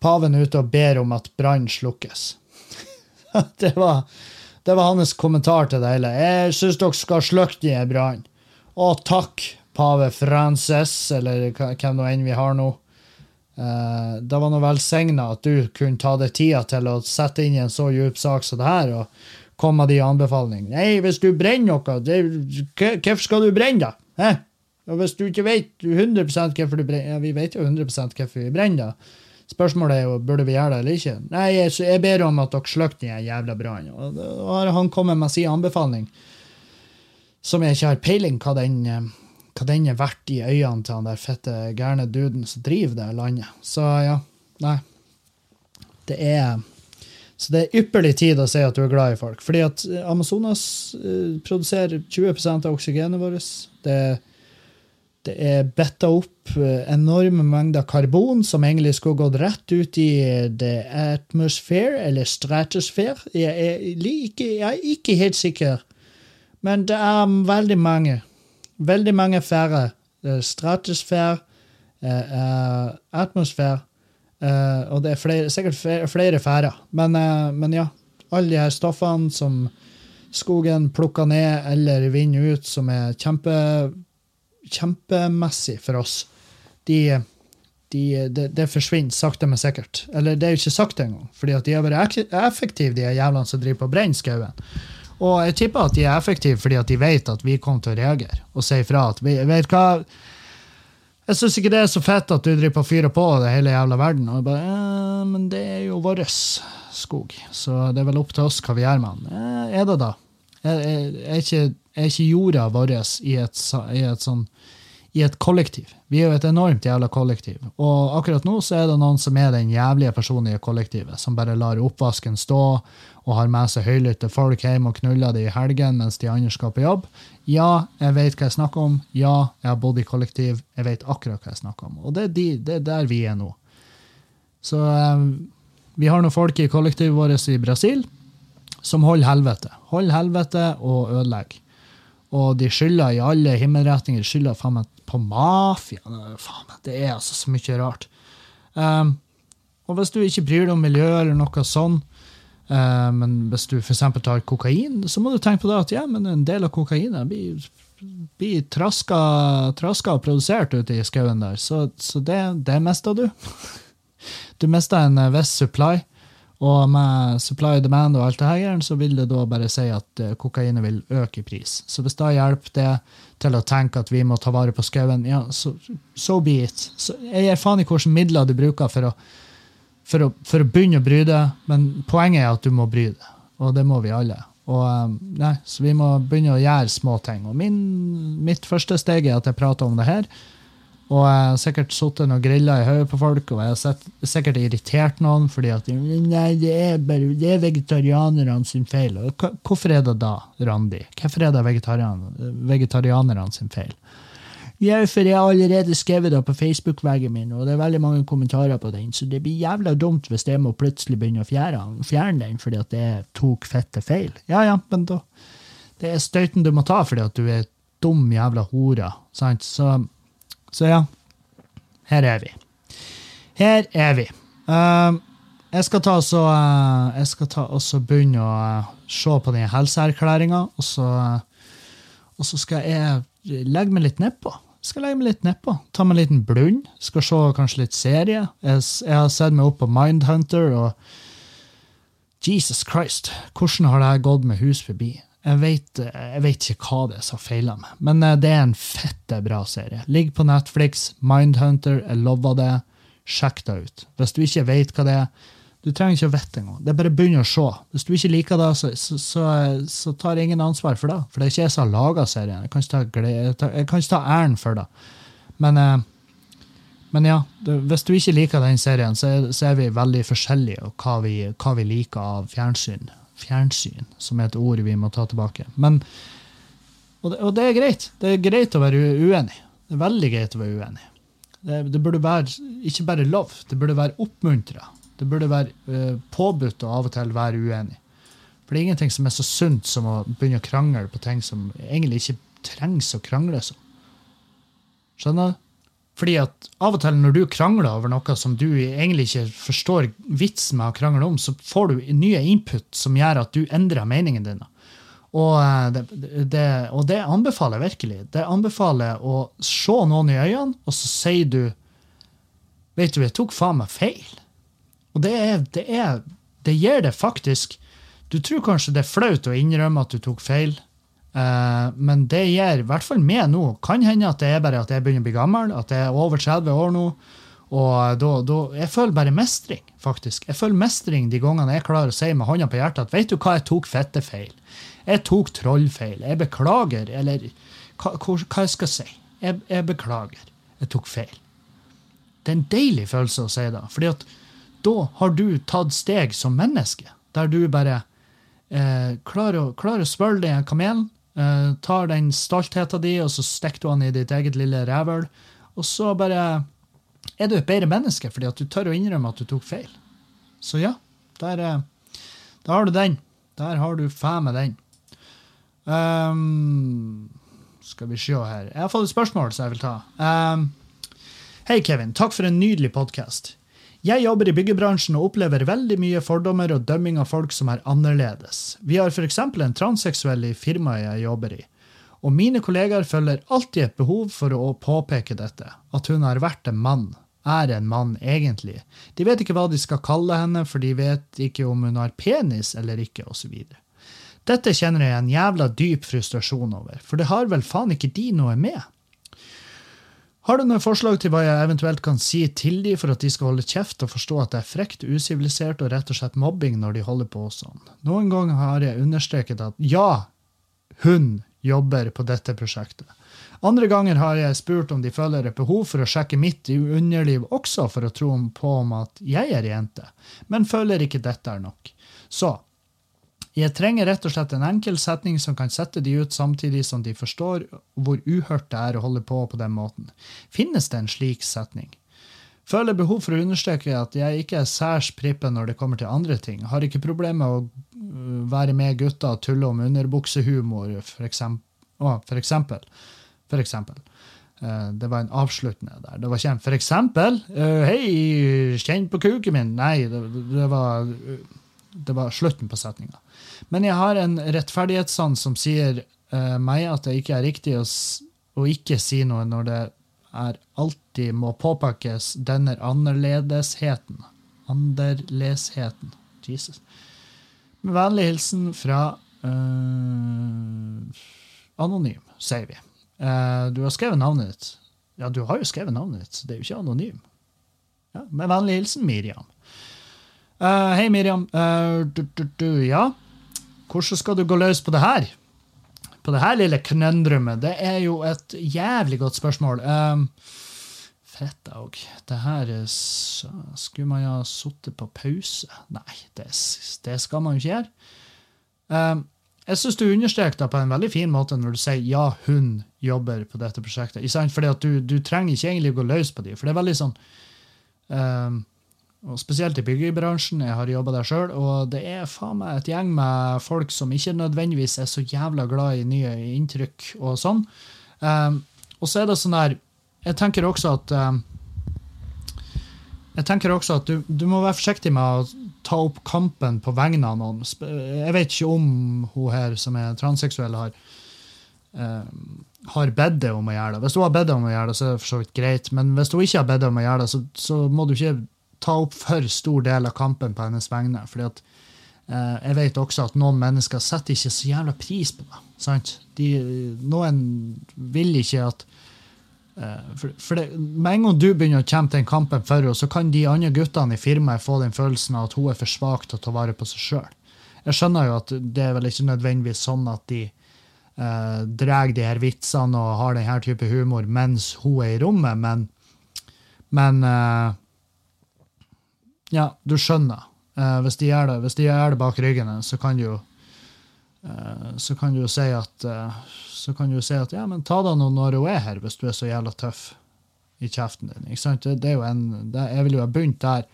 Paven ute og ber om at brann slukkes. det, var, det var hans kommentar til det hele. Jeg syns dere skal slukke den brannen. Å, takk, pave Frances, eller hvem nå enn vi har nå. Uh, det var nå velsigna at du kunne ta deg tida til å sette inn i en så djup sak som det her, og komme med de anbefalingene. Nei, hvis du brenner noe, hvorfor skal du brenne, da? Hæ? Og hvis du ikke vet 100 hvorfor du brenner ja, Vi vet jo 100 hvorfor vi brenner, da. Spørsmålet er jo burde vi gjøre det eller ikke. Nei, jeg, jeg ber om at dere slukker den jævla brannen. Og da har han kommet med sin anbefaling, som jeg ikke har peiling hva den, hva den er verdt i øynene til han der fette gærne duden som driver det landet. Så ja, nei. Det er Så det er ypperlig tid å si at du er glad i folk. Fordi at Amazonas eh, produserer 20% av oksygenet vårt. Det, det er betta opp eh, enorme mengder karbon som egentlig skulle gått rett ut i the atmosphere, eller stratosphere. Jeg er, like, jeg er ikke helt sikker. Men det er veldig mange. Veldig mange færre. Eh, Stratosfære, eh, eh, atmosfære, eh, og det er flere, sikkert flere, færre. Men, eh, men ja, alle de her stoffene som skogen plukker ned eller vinner ut, som er kjempe, kjempemessig for oss, de, de, det, det forsvinner sakte, men sikkert. Eller det er jo ikke sakte engang, fordi at de har vært effektive, de jævlene som driver på og brenner skauen. Og jeg tipper at de er effektive fordi at de vet at vi kommer til å reagere og si ifra at vi vet hva Jeg syns ikke det er så fett at du driver på og fyrer på det hele jævla verden. Og jeg bare, eh, men det er jo vår skog, så det er vel opp til oss hva vi gjør med den. Eh, er det da? Er, er, er, ikke, er ikke jorda vår i et, i et sånn i et kollektiv. Vi er jo et enormt jævla kollektiv. Og akkurat nå så er det noen som er den jævlige personen i kollektivet, som bare lar oppvasken stå og har med seg høylytte folk hjem og knuller det i helgen mens de andre skal på jobb. Ja, jeg vet hva jeg snakker om. Ja, jeg har bodd i kollektiv. Jeg vet akkurat hva jeg snakker om. Og det er, de, det er der vi er nå. Så eh, vi har noen folk i kollektivet vårt i Brasil som holder helvete. Holder helvete og ødelegger. Og de skylder i alle himmelretninger. De skylder faen meg på mafiaen. Det er altså så mye rart. Um, og hvis du ikke bryr deg om miljø eller noe sånn, uh, men hvis du f.eks. tar kokain, så må du tenke på det at ja, men en del av kokainet blir, blir traska, traska og produsert ute i skauen der. Så, så det, det mister du. Du mister en eh, viss supply. Og med supply demand og alt det her, så vil det da bare si at eh, kokainet vil øke i pris. Så hvis da hjelper det til å tenke at vi må ta vare på skauen, ja, så so be it. Så jeg gir faen i hvilke midler du bruker for å, for, å, for å begynne å bry deg, men poenget er at du må bry deg. Og det må vi alle. Og, eh, nei, så vi må begynne å gjøre små ting. Og min, mitt første steg er at jeg prater om det her. Og jeg har sikkert sittet og grilla i hodet på folk, og jeg har sikkert irritert noen fordi at Nei, det er bare det er vegetarianerne sin feil. Og hvorfor er det da, Randi? Hvorfor er det vegetarian, vegetarianerne sin feil? Ja, for jeg har allerede skrevet det på Facebook-veggen min, og det er veldig mange kommentarer på den, så det blir jævla dumt hvis jeg må plutselig begynne å fjerne, fjerne den fordi at det tok fette feil. Ja, ja, men da Det er støyten du må ta fordi at du er dum jævla hore, sant? Så så ja, her er vi. Her er vi. Uh, jeg skal ta også, uh, jeg skal ta også begynne å uh, se på den helseerklæringa, og, og så skal jeg legge meg litt nedpå. Skal legge meg litt nedpå. Ta meg en liten blund. Skal se kanskje litt serie. Jeg, jeg har sett meg opp på Mindhunter, og Jesus Christ, hvordan har det gått med hus forbi? Jeg vet, jeg vet ikke hva det er som feiler meg, men eh, det er en fette bra serie. Ligg på Netflix, Mindhunter, jeg lover det. Sjekk det ut. Hvis du ikke vet hva det er, du trenger ikke å vite engang. Det er bare å begynne å se. Hvis du ikke liker det, så, så, så, så tar ingen ansvar for det. For det er ikke jeg som har laga serien. Jeg kan ikke ta, æren for det. Men, eh, men ja, hvis du ikke liker den serien, så er, er vi veldig forskjellige og hva vi, hva vi liker av fjernsyn. Fjernsyn, som er et ord vi må ta tilbake. Men, og, det, og det er greit. Det er greit å være uenig. Det er veldig greit å være uenig. Det, det burde være ikke bare lov, det burde være oppmuntra. Det burde være uh, påbudt å av og til være uenig. For det er ingenting som er så sunt som å begynne å krangle på ting som egentlig ikke trengs å krangles om. Skjønner du? Fordi at av og til når du krangler over noe som du egentlig ikke forstår vitsen med å krangle om, så får du nye input som gjør at du endrer meningen din. Og eh, det, det, og det anbefaler jeg virkelig. Det anbefaler å se noen i øynene, og så sier du Vet du, jeg tok faen meg feil. Og det er, det er Det gir det faktisk Du tror kanskje det er flaut å innrømme at du tok feil, men det gir, i hvert fall meg nå, kan hende at det er bare at jeg begynner å bli gammel, at jeg er over 30 år nå. Og da, da, Jeg føler bare mestring, faktisk. Jeg føler mestring de gangene jeg klarer å si med hånda på hjertet at vet du hva, jeg tok fette feil. Jeg tok trollfeil. Jeg beklager, eller hva, hva jeg skal si. jeg, jeg beklager. Jeg tok feil. Det er en deilig følelse å si det, fordi at da har du tatt steg som menneske, der du bare eh, klarer, å, klarer å spørre den kamelen, eh, tar den stoltheten din, og så stikker du den i ditt eget lille rævhøl, og så bare er du et bedre menneske fordi at du tør å innrømme at du tok feil. Så ja, der, eh, der har du den. Der har du faen meg den. Um, skal vi se her. Jeg har fått et spørsmål som jeg vil ta. Um, Hei, Kevin. Takk for en nydelig podkast. Jeg jobber i byggebransjen og opplever veldig mye fordommer og dømming av folk som er annerledes. Vi har f.eks. en transseksuell i firmaet jeg jobber i. Og mine kollegaer føler alltid et behov for å påpeke dette, at hun har vært en mann. Er en mann, egentlig. De vet ikke hva de skal kalle henne, for de vet ikke om hun har penis eller ikke, osv. Dette kjenner jeg en jævla dyp frustrasjon over, for det har vel faen ikke de noe med? Har du noen forslag til hva jeg eventuelt kan si til de for at de skal holde kjeft og forstå at det er frekt, usivilisert og rett og slett mobbing når de holder på sånn? Noen ganger har jeg understreket at ja, hun jobber på dette prosjektet. Andre ganger har jeg spurt om de føler et behov for å sjekke mitt underliv også for å tro på om at jeg er jente, men føler ikke dette er nok. Så jeg trenger rett og slett en enkel setning som kan sette de ut samtidig som de forstår hvor uhørt det er å holde på på den måten. Finnes det en slik setning? Føler behov for å understreke at jeg ikke er særs prippen når det kommer til andre ting. Har ikke problemer med å øh, være med gutta og tulle om underbuksehumor, for eksempel. For eksempel. Eh, Det var en avsluttende der. Det var ikke en for eksempel. eh, Hei, kjenn på kuken min. Nei, det, det var det var slutten på setninga. Men jeg har en rettferdighetssans som sier uh, meg at det ikke er riktig å, å ikke si noe når det er alltid må påpekes denne annerledesheten. Anderlesheten. Jesus. Med vennlig hilsen fra uh, Anonym, sier vi. Uh, du har skrevet navnet ditt. Ja, du har jo skrevet navnet ditt, så det er jo ikke anonym. Ja, med vennlig hilsen Miriam. Uh, hei, Miriam. Du, du, du, ja, hvordan skal du gå løs på det her? På det her lille knøndrumet? Det er jo et jævlig godt spørsmål. Um, Fett òg. Det her er Skulle man ha sittet på pause? Nei, det, det skal man jo ikke gjøre. Um, jeg syns du understreker det på en veldig fin måte når du sier ja, hun jobber på dette prosjektet. Fordi at du, du trenger ikke egentlig gå løs på dem, for det er veldig sånn um, og Spesielt i byggebransjen. Jeg har jobba der sjøl, og det er faen meg et gjeng med folk som ikke nødvendigvis er så jævla glad i nye inntrykk og sånn. Um, og så er det sånn der Jeg tenker også at um, jeg tenker også at du, du må være forsiktig med å ta opp kampen på vegne av noen. Jeg vet ikke om hun her som er transseksuell, har eh, har bedt deg om å gjøre det. Hvis hun har bedt deg om å gjøre det, så er det for så vidt greit. Men hvis hun ikke har bedt deg om å gjøre det, så, så må du ikke ta opp for stor del av kampen på hennes vegne. fordi at eh, jeg vet også at noen mennesker setter ikke så jævla pris på det. Sant? De, noen vil ikke at Eh, For, for det, Med en gang du begynner å kjempe den kampen for henne, så kan de andre guttene i firmaet få den følelsen av at hun er for svak til å ta vare på seg sjøl. Jeg skjønner jo at det er vel ikke nødvendigvis sånn at de eh, drar de her vitsene og har den her type humor mens hun er i rommet, men, men eh, Ja, du skjønner. Eh, hvis, de gjør det, hvis de gjør det bak ryggen din, så kan du jo eh, så kan du jo si at eh, så kan du jo si at ja, men ta deg nå når hun er her, hvis du er så jævla tøff i kjeften din. ikke sant? Det, det er jo en, det, jeg ville jo ha begynt der.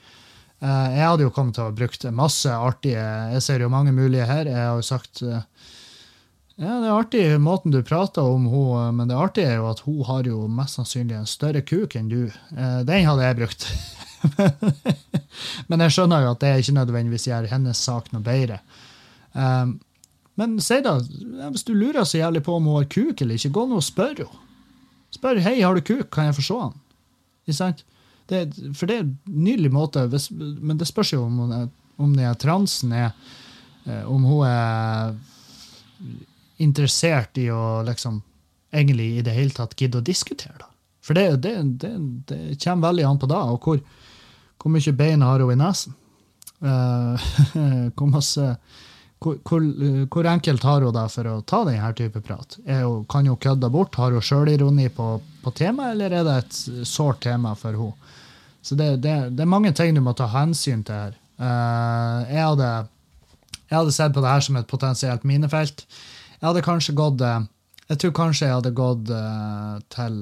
Eh, jeg hadde jo kommet til å ha brukt masse artige Jeg ser jo mange mulige her. Jeg har jo sagt eh, ja, det er artig måten du prater om henne, men det artige er jo at hun har jo mest sannsynlig en større kuk enn du. Eh, Den hadde jeg brukt. men jeg skjønner jo at det ikke nødvendigvis gjør hennes sak noe bedre. Um, men si da, hvis du lurer så jævlig på om hun har kuk eller ikke, gå nå og spør henne. Spør hei, har du kuk, kan jeg få se den? Ikke sant? Det, for det er en nydelig måte, hvis, men det spørs jo om, hun er, om den er transen er eh, Om hun er interessert i å liksom egentlig i det hele tatt gidde å diskutere, da. For det, det, det, det kommer veldig an på da, og hvor, hvor mye bein har hun i nesen. Eh, hvor masse hvor, hvor, eh, hvor enkelt har hun det for å ta denne type prat? Hun, kan hun kødde bort? Har hun sjølironi på, på temaet, eller er det et sårt tema for henne? Så det, det, det er mange ting du må ta hensyn til her. Eh, jeg, hadde, jeg hadde sett på det her som et potensielt minefelt. Jeg hadde kanskje gått Jeg tror kanskje jeg hadde gått til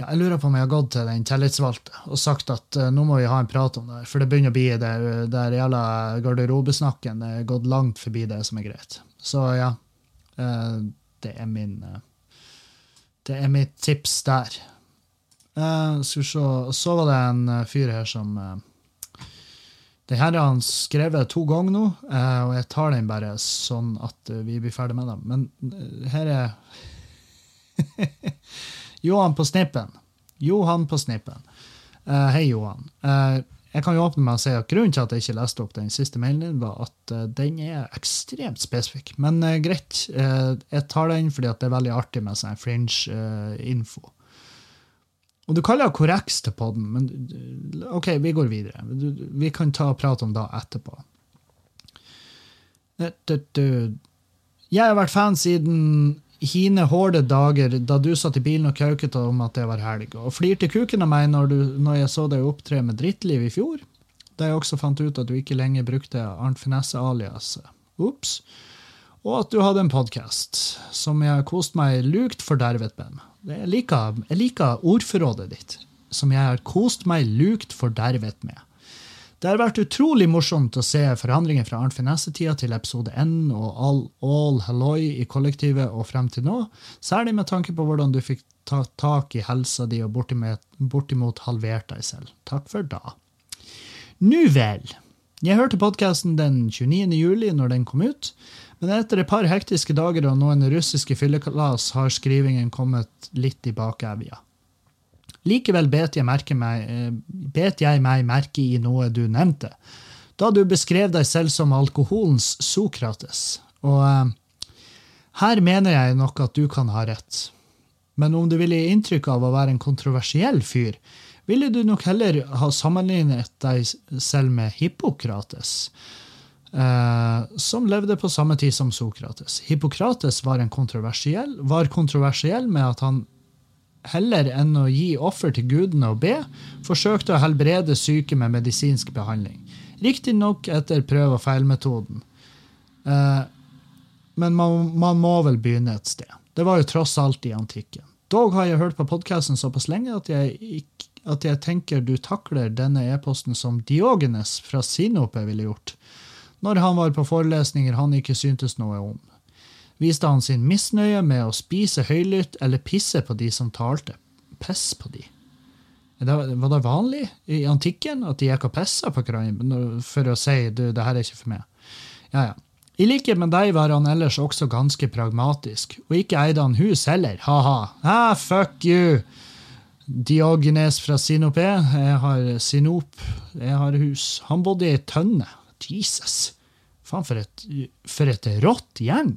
ja, jeg lurer på om jeg har gått til den tillitsvalgte og sagt at uh, nå må vi ha en prat om det, her, for det begynner å bli det der jævla garderobesnakken. Det er gått langt forbi det som er greit. Så ja, uh, det er min uh, Det er mitt tips der. Skal vi se Så var det en fyr her som Den her har han skrevet to ganger nå, og jeg tar den bare sånn at vi blir ferdig med dem. Men her er Johan på snippen. Johan på snippen. Uh, Hei, Johan. Uh, jeg kan jo åpne med å si at Grunnen til at jeg ikke leste opp den siste mailen din, var at uh, den er ekstremt spesifikk. Men greit, jeg tar den fordi det er veldig artig med sånn fringe-info. og du kaller det korreks til podden, men OK, vi går videre. Vi kan ta og prate om det etterpå. Jeg har vært fan siden hine hårde dager da du satt i bilen og kauket om at det var helg, og flirte kuken av meg når, du, når jeg så deg opptre med drittliv i fjor, da jeg også fant ut at du ikke lenger brukte Arnt Finesse-alias. Ops. Og at du hadde en podkast som jeg har kost meg lukt fordervet med. Jeg liker, jeg liker ordforrådet ditt, som jeg har kost meg lukt fordervet med. Det har vært utrolig morsomt å se forandringer fra Arnt Finesse-tida til episode 1 og all, all halloi i kollektivet og frem til nå, særlig med tanke på hvordan du fikk ta tak i helsa di og bortimot halvert deg selv. Takk for da. Nu vel. Jeg hørte podkasten den 29. juli når den kom ut, men etter et par hektiske dager og noen russiske fyllekalas har skrivingen kommet litt i bakevja. Likevel bet jeg, meg, eh, bet jeg meg merke i noe du nevnte, da du beskrev deg selv som alkoholens Sokrates. Og eh, her mener jeg nok at du kan ha rett. Men om du ville gi inntrykk av å være en kontroversiell fyr, ville du nok heller ha sammenlignet deg selv med Hippokrates, eh, som levde på samme tid som Sokrates. Hippokrates var, kontroversiell, var kontroversiell med at han heller enn å gi offer til gudene og be, forsøkte å helbrede syke med medisinsk behandling. Riktignok etter prøv- og feilmetoden. Eh, men man, man må vel begynne et sted. Det var jo tross alt i antikken. Dog har jeg hørt på podkasten såpass lenge at jeg, at jeg tenker du takler denne e-posten som Diogenes fra Sinope ville gjort, når han var på forelesninger han ikke syntes noe om viste han sin misnøye med å spise høylytt eller pisse på de som talte. Piss på de. Var det vanlig i antikken at de gikk og pissa på hverandre for å si du, det her er ikke for meg? Ja, ja. I likhet med deg var han ellers også ganske pragmatisk, og ikke eide han hus heller, ha-ha. Ah, fuck you! Diogenes fra Sinope. Jeg har Sinop. Jeg har hus. Han bodde i ei tønne. Jesus. Faen, for et, for et rått gjeng.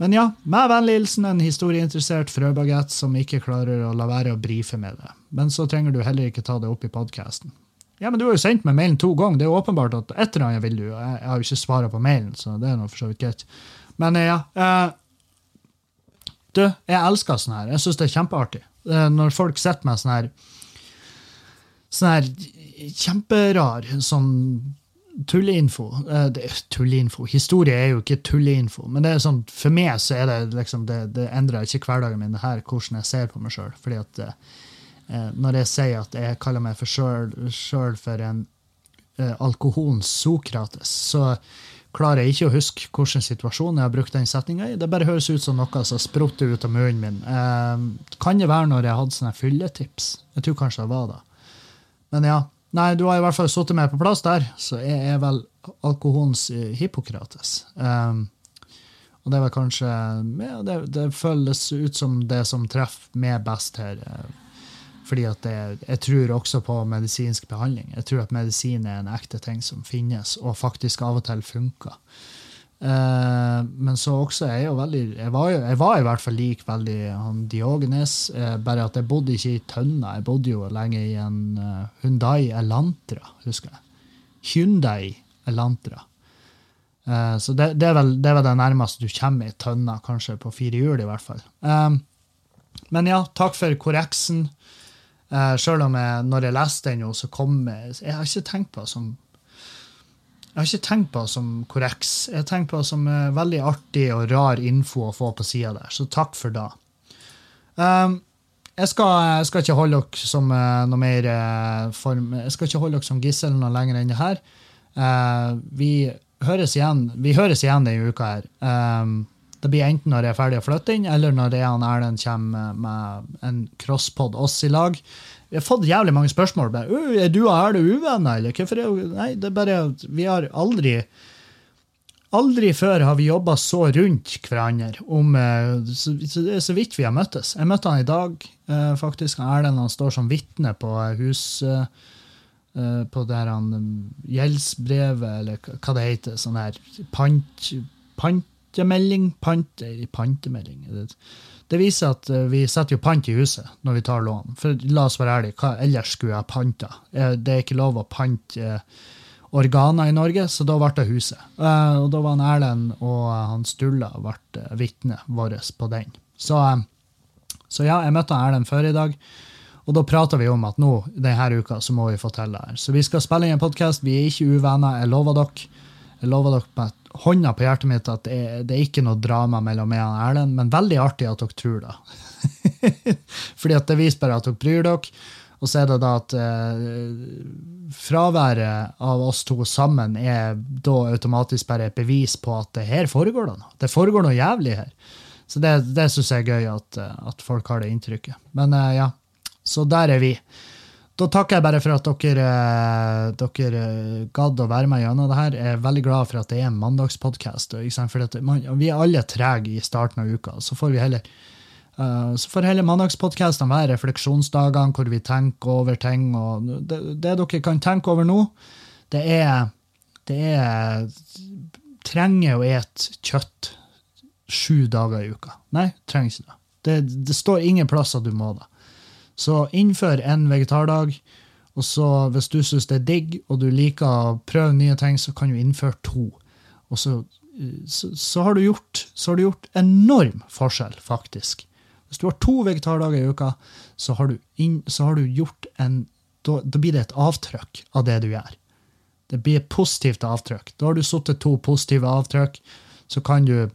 Men ja, med vennlig hilsen en historieinteressert frøbagett som ikke klarer å la være å brife med det. Men så trenger du heller ikke ta det opp i podkasten. Ja, men du har jo sendt meg mailen to ganger. Det er åpenbart at et eller annet vil du. Jeg, jeg har jo ikke svara på mailen, så det er nå for så vidt greit. Men eh, ja. Eh, du, jeg elsker sånn her. Jeg syns det er kjempeartig. Eh, når folk sitter med sånn her Sånn her kjemperar sånn tulleinfo. Eh, tulleinfo. Historie er jo ikke tulleinfo, men det er sånn, for meg så er det liksom, det, det endrer ikke hverdagen min, det her, hvordan jeg ser på meg sjøl. Fordi at eh, når jeg sier at jeg kaller meg sjøl for en eh, alkoholens Sokrates, så klarer jeg ikke å huske hvilken situasjon jeg har brukt den setninga i. Det bare høres ut som noe som sprutter ut av munnen min. Eh, kan det være når jeg hadde sånne fylletips? Jeg tror kanskje det var da. Men ja. Nei, du har i hvert fall satt meg på plass der, så jeg er vel alkoholens eh, Hippokrates. Um, og det vel kanskje ja, det, det føles ut som det som treffer meg best her. eh, Fordi at det, jeg tror også på medisinsk behandling. Jeg tror at medisin er en ekte ting som finnes, og faktisk av og til funker. Eh, men så også er jeg jo veldig Jeg var, jeg var i hvert fall lik veldig han Diogenes, uh, bare at jeg bodde ikke i tønna. Jeg bodde jo lenge i en uh, Hyundai Elantra, husker jeg. Hyundai Elantra. Uh, så det, det, er vel, det er vel det nærmeste du kommer i tønna, kanskje på fire hjul, i hvert fall. Men ja, takk for korreksen. Uh, Sjøl om jeg, når jeg leste den, jo, så kom jeg Jeg har ikke tenkt på det som jeg har ikke tenkt på det som korreks. Jeg har tenkt på det som veldig artig og rar info å få på sida der, så takk for det. Um, jeg, skal, jeg skal ikke holde dere som uh, noe mer uh, form Jeg skal ikke holde dere som gissel noe lenger enn det her. Uh, vi høres igjen vi høres igjen denne uka her. Um, det blir enten når jeg er ferdig å flytte inn, eller når jeg og Erlend kommer med en crosspod oss i lag. Vi har fått jævlig mange spørsmål. Bare, er du og Erle uvenner, eller hvorfor er du Nei, det er bare vi har aldri Aldri før har vi jobba så rundt hverandre om eh, så, så vidt vi har møttes. Jeg møtte han i dag, eh, faktisk. Erlend han står som vitne på eh, eh, på det han, gjeldsbrevet, eller hva- det heter. Sånn her pant, pantemelding? Pant, pantemelding. Det, viser at eh, vi setter jo pant i huset når vi tar lån. For la oss være ærlige, hva ellers skulle jeg panta? Eh, Det er ikke lov å pante eh, organer i Norge, så da ble det huset. Og da var han Erlend og han Stulla ble vitne vårt på den. Så, så ja, jeg møtte Erlend før i dag. Og da prater vi om at nå, denne uka så må vi få til det her. Så vi skal spille inn en podkast. Vi er ikke uvenner, jeg lover dere. Jeg lover dere hånda på hjertet mitt at det det er ikke noe drama mellom meg og Erlend, men veldig artig at dere tror det. Fordi at det viser bare at dere bryr dere. Og så er det da at eh, fraværet av oss to sammen er da automatisk bare et bevis på at det her foregår det noe. Det foregår noe jævlig her. Så det, det syns jeg er gøy at, at folk har det inntrykket. Men eh, ja, så der er vi. Da takker jeg bare for at dere, eh, dere eh, gadd å være med gjennom det her. Jeg er veldig glad for at det er en mandagspodkast. Vi er alle trege i starten av uka. Så får vi heller eh, så får heller mandagspodkastene være refleksjonsdagene hvor vi tenker over ting. Det, det dere kan tenke over nå, det er, det er Trenger å ete kjøtt sju dager i uka. Nei, trenger ikke det. Det, det står ingen plass at du må det. Så innfør en vegetardag. Og så hvis du syns det er digg, og du liker å prøve nye ting, så kan du innføre to. Og så, så, så, har, du gjort, så har du gjort enorm forskjell, faktisk. Hvis du har to vegetardager i uka, så har du, inn, har du gjort en da, da blir det et avtrykk av det du gjør. Det blir et positivt avtrykk. Da har du satt to positive avtrykk, så kan du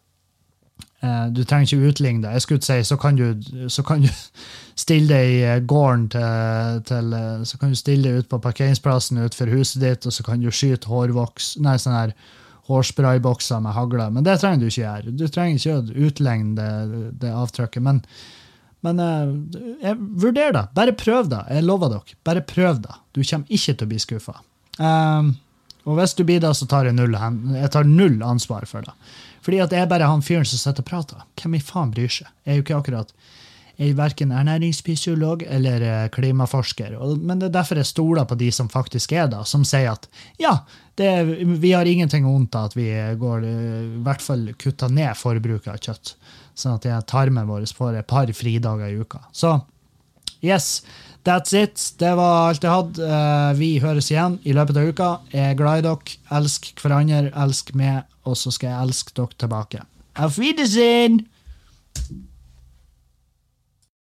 Du trenger ikke utligne det. Jeg skulle si, så kan du, så kan du stille deg i eh, gården til, til eh, Så kan du stille deg ut på parkeringsplassen utenfor huset ditt, og så kan du skyte hårvoks Nei, sånn her hårspraybokser med hagler. Men det trenger du ikke gjøre. Du trenger ikke å utligne det, det avtrykket. Men, men eh, jeg, vurder det. Bare prøv det. Jeg lover dere. Bare prøv det. Du kommer ikke til å bli skuffa. og hvis du blir det, så tar jeg null, jeg tar null ansvar for det. Fordi at det er bare han fyren som sitter og prater. Hvem i faen bryr seg? Jeg er jo ikke akkurat jeg er verken ernæringsfysiolog eller eh, klimaforsker. Men det er derfor jeg stoler på de som faktisk er da, som sier at ja, det, vi har ingenting vondt av at vi går, eh, i hvert fall kutter ned forbruket av kjøtt. Sånn at tarmen vår får et par fridager i uka. Så yes, that's it. Det var alt jeg hadde. Eh, Vi høres igjen i løpet av uka. Jeg er glad i dere. Elsk hverandre, elsk meg, og så skal jeg elske dere tilbake. Auf Wiedersehen!